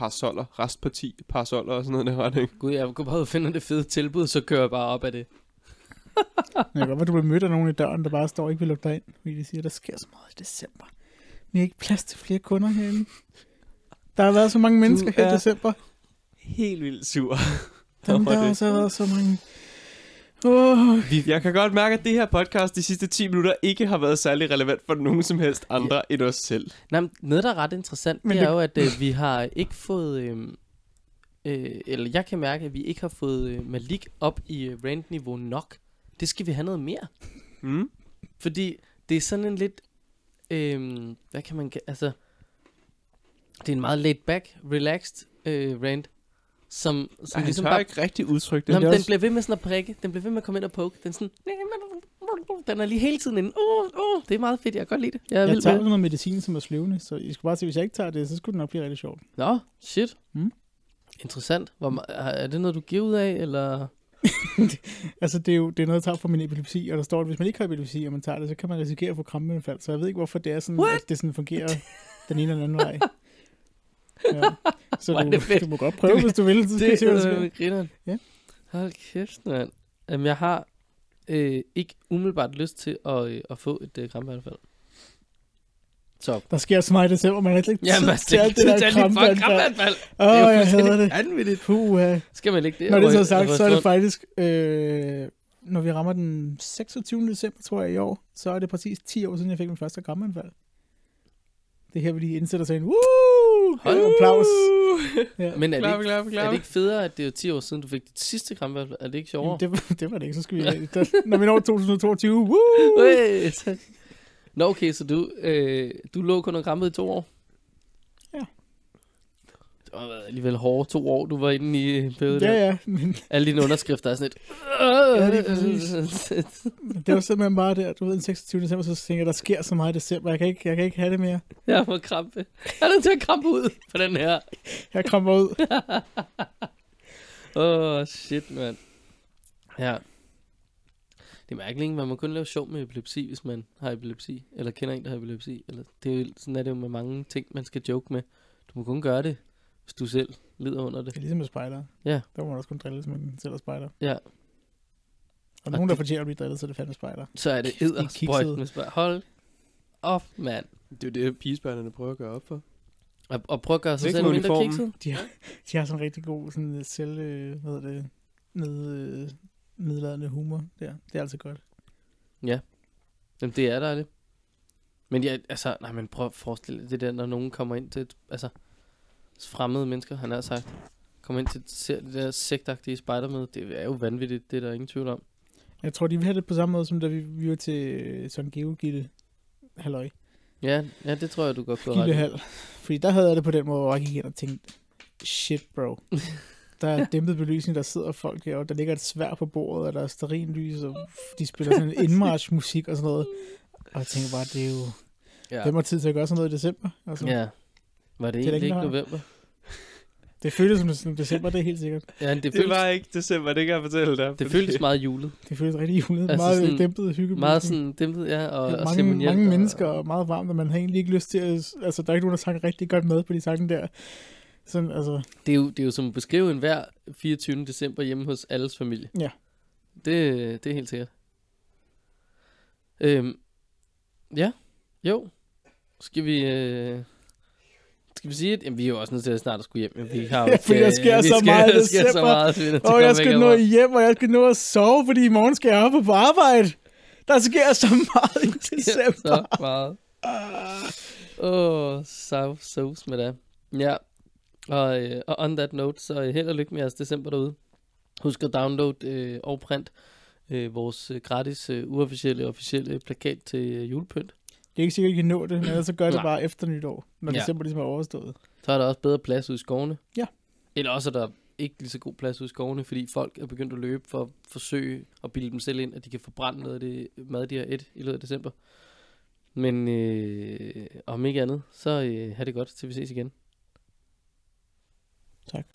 parasoller, restparti, parasoller og sådan noget der retning. Gud, jeg går bare finder det fede tilbud, så kører jeg bare op af det. *laughs* Jeg kan godt du bliver mødt af nogen i døren, der bare står og ikke vil lukke dig ind, fordi de siger, der sker så meget i december. Vi har ikke plads til flere kunder herinde. Der har været så mange mennesker her i er- december. Helt vildt sur. Dem, over der har også været så mange... Oh, Jeg kan godt mærke, at det her podcast de sidste 10 minutter ikke har været særlig relevant for nogen som helst andre ja. end os selv. Nej, men noget, der er ret interessant, Men det er det- jo, at øh, vi har ikke fået... Øh, øh, eller jeg kan mærke, at vi ikke har fået øh, Malik op i øh, rant-niveau nok. Det skal vi have noget mere. Mm? Fordi det er sådan en lidt... Øh, hvad kan man... Altså... Det er en meget laid back, relaxed øh, rant. Som, som Han ligesom bare... ikke rigtig udtrykke det. Nå, den også- bliver ved med sådan at prikke. Den bliver ved med at komme ind og poke. Den er sådan... Den er lige hele tiden inde. Oh, oh, det er meget fedt. Jeg kan godt lide det. Jeg jeg tager med noget medicin, som er sløvende, så I skal bare se, hvis jeg ikke tager det, så skulle det nok blive rigtig sjovt. Nå, shit. Mm. Interessant. Hvor, er er det noget, du giver ud af, eller... *laughs* Altså, det er jo det er noget, jeg tager fra min epilepsi, og der står, at hvis man ikke har epilepsi, og man tager det, så kan man risikere at få krampeanfald. Så jeg ved ikke, hvorfor det er sådan, What? at det sådan fungerer *laughs* den ene eller anden vej. Ja. Så du, det fedt. du må godt prøve, hvis du vil. Så skal hvad der sker. med grineren. Ja. Hold kæft, mand. Jamen, jeg har øh, ikke umiddelbart lyst til at, øh, at få et øh, krampeanfald. Så. Der sker så meget i december, man har ikke Jamen, tid altså, til alt det der krampeanfald. Åh, Det er jo jeg hader det. vanvittigt. Puh, Skal man ikke det? Når det så er over- sagt, så er det faktisk, øh, når vi rammer den 26. december, tror jeg, i år, så er det præcis 10 år siden, jeg fik min første krampeanfald. Det er her, vi lige indsætter sig en Woo! Hold applaus. Ja. Men er det, Klap, ikke, klap, er klap. det ikke federe, at det er 10 år siden, du fik dit sidste krampeanfald? Er det ikke sjovere? Jamen, det, var- det var det ikke, så skal vi... Der, når vi når 2022, woo! Nå okay, så du, øh, du lå kun og krampede i to år? Det har været alligevel hårde to år, du var inde i øh, perioden. Ja, ja, men Alle dine underskrifter er sådan et... Ja, lige præcis. det var simpelthen bare der, du ved, den 26. december, så tænker jeg, der sker så meget i december, jeg kan ikke, jeg kan ikke have det mere. jeg må krampe. Jeg er nødt til at krampe ud på den her. Jeg kramper ud. *laughs* Åh, oh, shit, mand. Ja. Det er mærkeligt, man må kun lave sjov med epilepsi, hvis man har epilepsi, eller kender en, der har epilepsi. Eller, det er jo, sådan er det jo med mange ting, man skal joke med. Du må kun gøre det, hvis du selv lider under Det det. er ligesom med spejder. Ja. Der må man også kun drille, hvis man selv er spejder. Ja. Og Og nogen, der det- fortjener at blive drillet, så er det fandme spejder. Så er det er eddersprøjt kiksede. med spejl. Hold op, mand. Det er jo det, pigespejlerne prøver at gøre op for. Og, og prøv at gøre sig Væk selv mindre kikset. De har, de har sådan en rigtig god sådan øh, selv, øh, hvad hedder det, ned, øh, nedladende humor der. Det er altså godt. Jamen, det er der det. Men ja, altså, nej, men prøv at forestille dig det der, når nogen kommer ind til, et, altså, fremmede mennesker, han har sagt, kommer ind til, ser det der sektagtige spejdermøde, det er jo vanvittigt, det er der ingen tvivl om. Jeg tror, de vil have det på samme måde, som da vi, vi var til øh, sådan Geogilde halløj. Ja, ja, det tror jeg, du godt kunne. Gildehal. Fordi der havde jeg det på den måde, hvor jeg gik ind og tænkte, shit bro. Der er *laughs* dæmpet belysning, der sidder folk her, og der ligger et svær på bordet, og der er sterinlys, og de spiller sådan en *laughs* indmarch musik og sådan noget. Og jeg tænker bare, det er jo... Ja. Hvem har tid til at gøre sådan noget i december? Altså, ja. Var det Det egentlig ikke november? *laughs* Det føles som, december, det er helt sikkert. Ja, det, Det, føltes, var ikke december, det kan jeg fortælle dig. det fordi- føltes meget julet. Det føles rigtig julet. Altså meget sådan- dæmpet hygge. Meget sådan dæmpet, ja, og, og mange, ceremonielt, mange og- mennesker og meget varmt, og man har egentlig ikke lyst til at... Altså, der er ikke nogen, der sang rigtig godt med på de sange der. Sådan, altså, Det er, jo, det er jo som at beskrive en hver 24. december hjemme hos alles familie. Ja. Det, det er helt sikkert. Øhm, ja, jo. Skal vi... Øh, skal vi sige, at jamen, vi er jo også nødt til at snart at skulle hjem. men Vi har *laughs* jo Ja, fordi der sker vi så skal, meget i der sker så december. meget, så at og jeg skal nå hjem, og jeg skal nå at sove, fordi i morgen skal jeg op på arbejde. Der sker så meget i *laughs* december. så meget. Åh, oh, so, so med det. Ja, og, øh, og on that note, så øh, held og lykke med jeres december derude. Husk at download øh, og print øh, vores øh, gratis, øh, uofficielle officielle plakat til øh, julepynt. Det er ikke sikkert, at I kan nå det, men ellers så gør det Nej. bare efter nytår, når Ja. december ligesom er overstået. Så er der også bedre plads ude i skovene. Ja. Eller også er der ikke lige så god plads ude i skovene, fordi folk er begyndt at løbe for at forsøge at bilde dem selv ind, at de kan forbrænde noget af det mad, de har et i løbet af december. Men øh, om ikke andet, så øh, have det godt, til vi ses igen. Tak.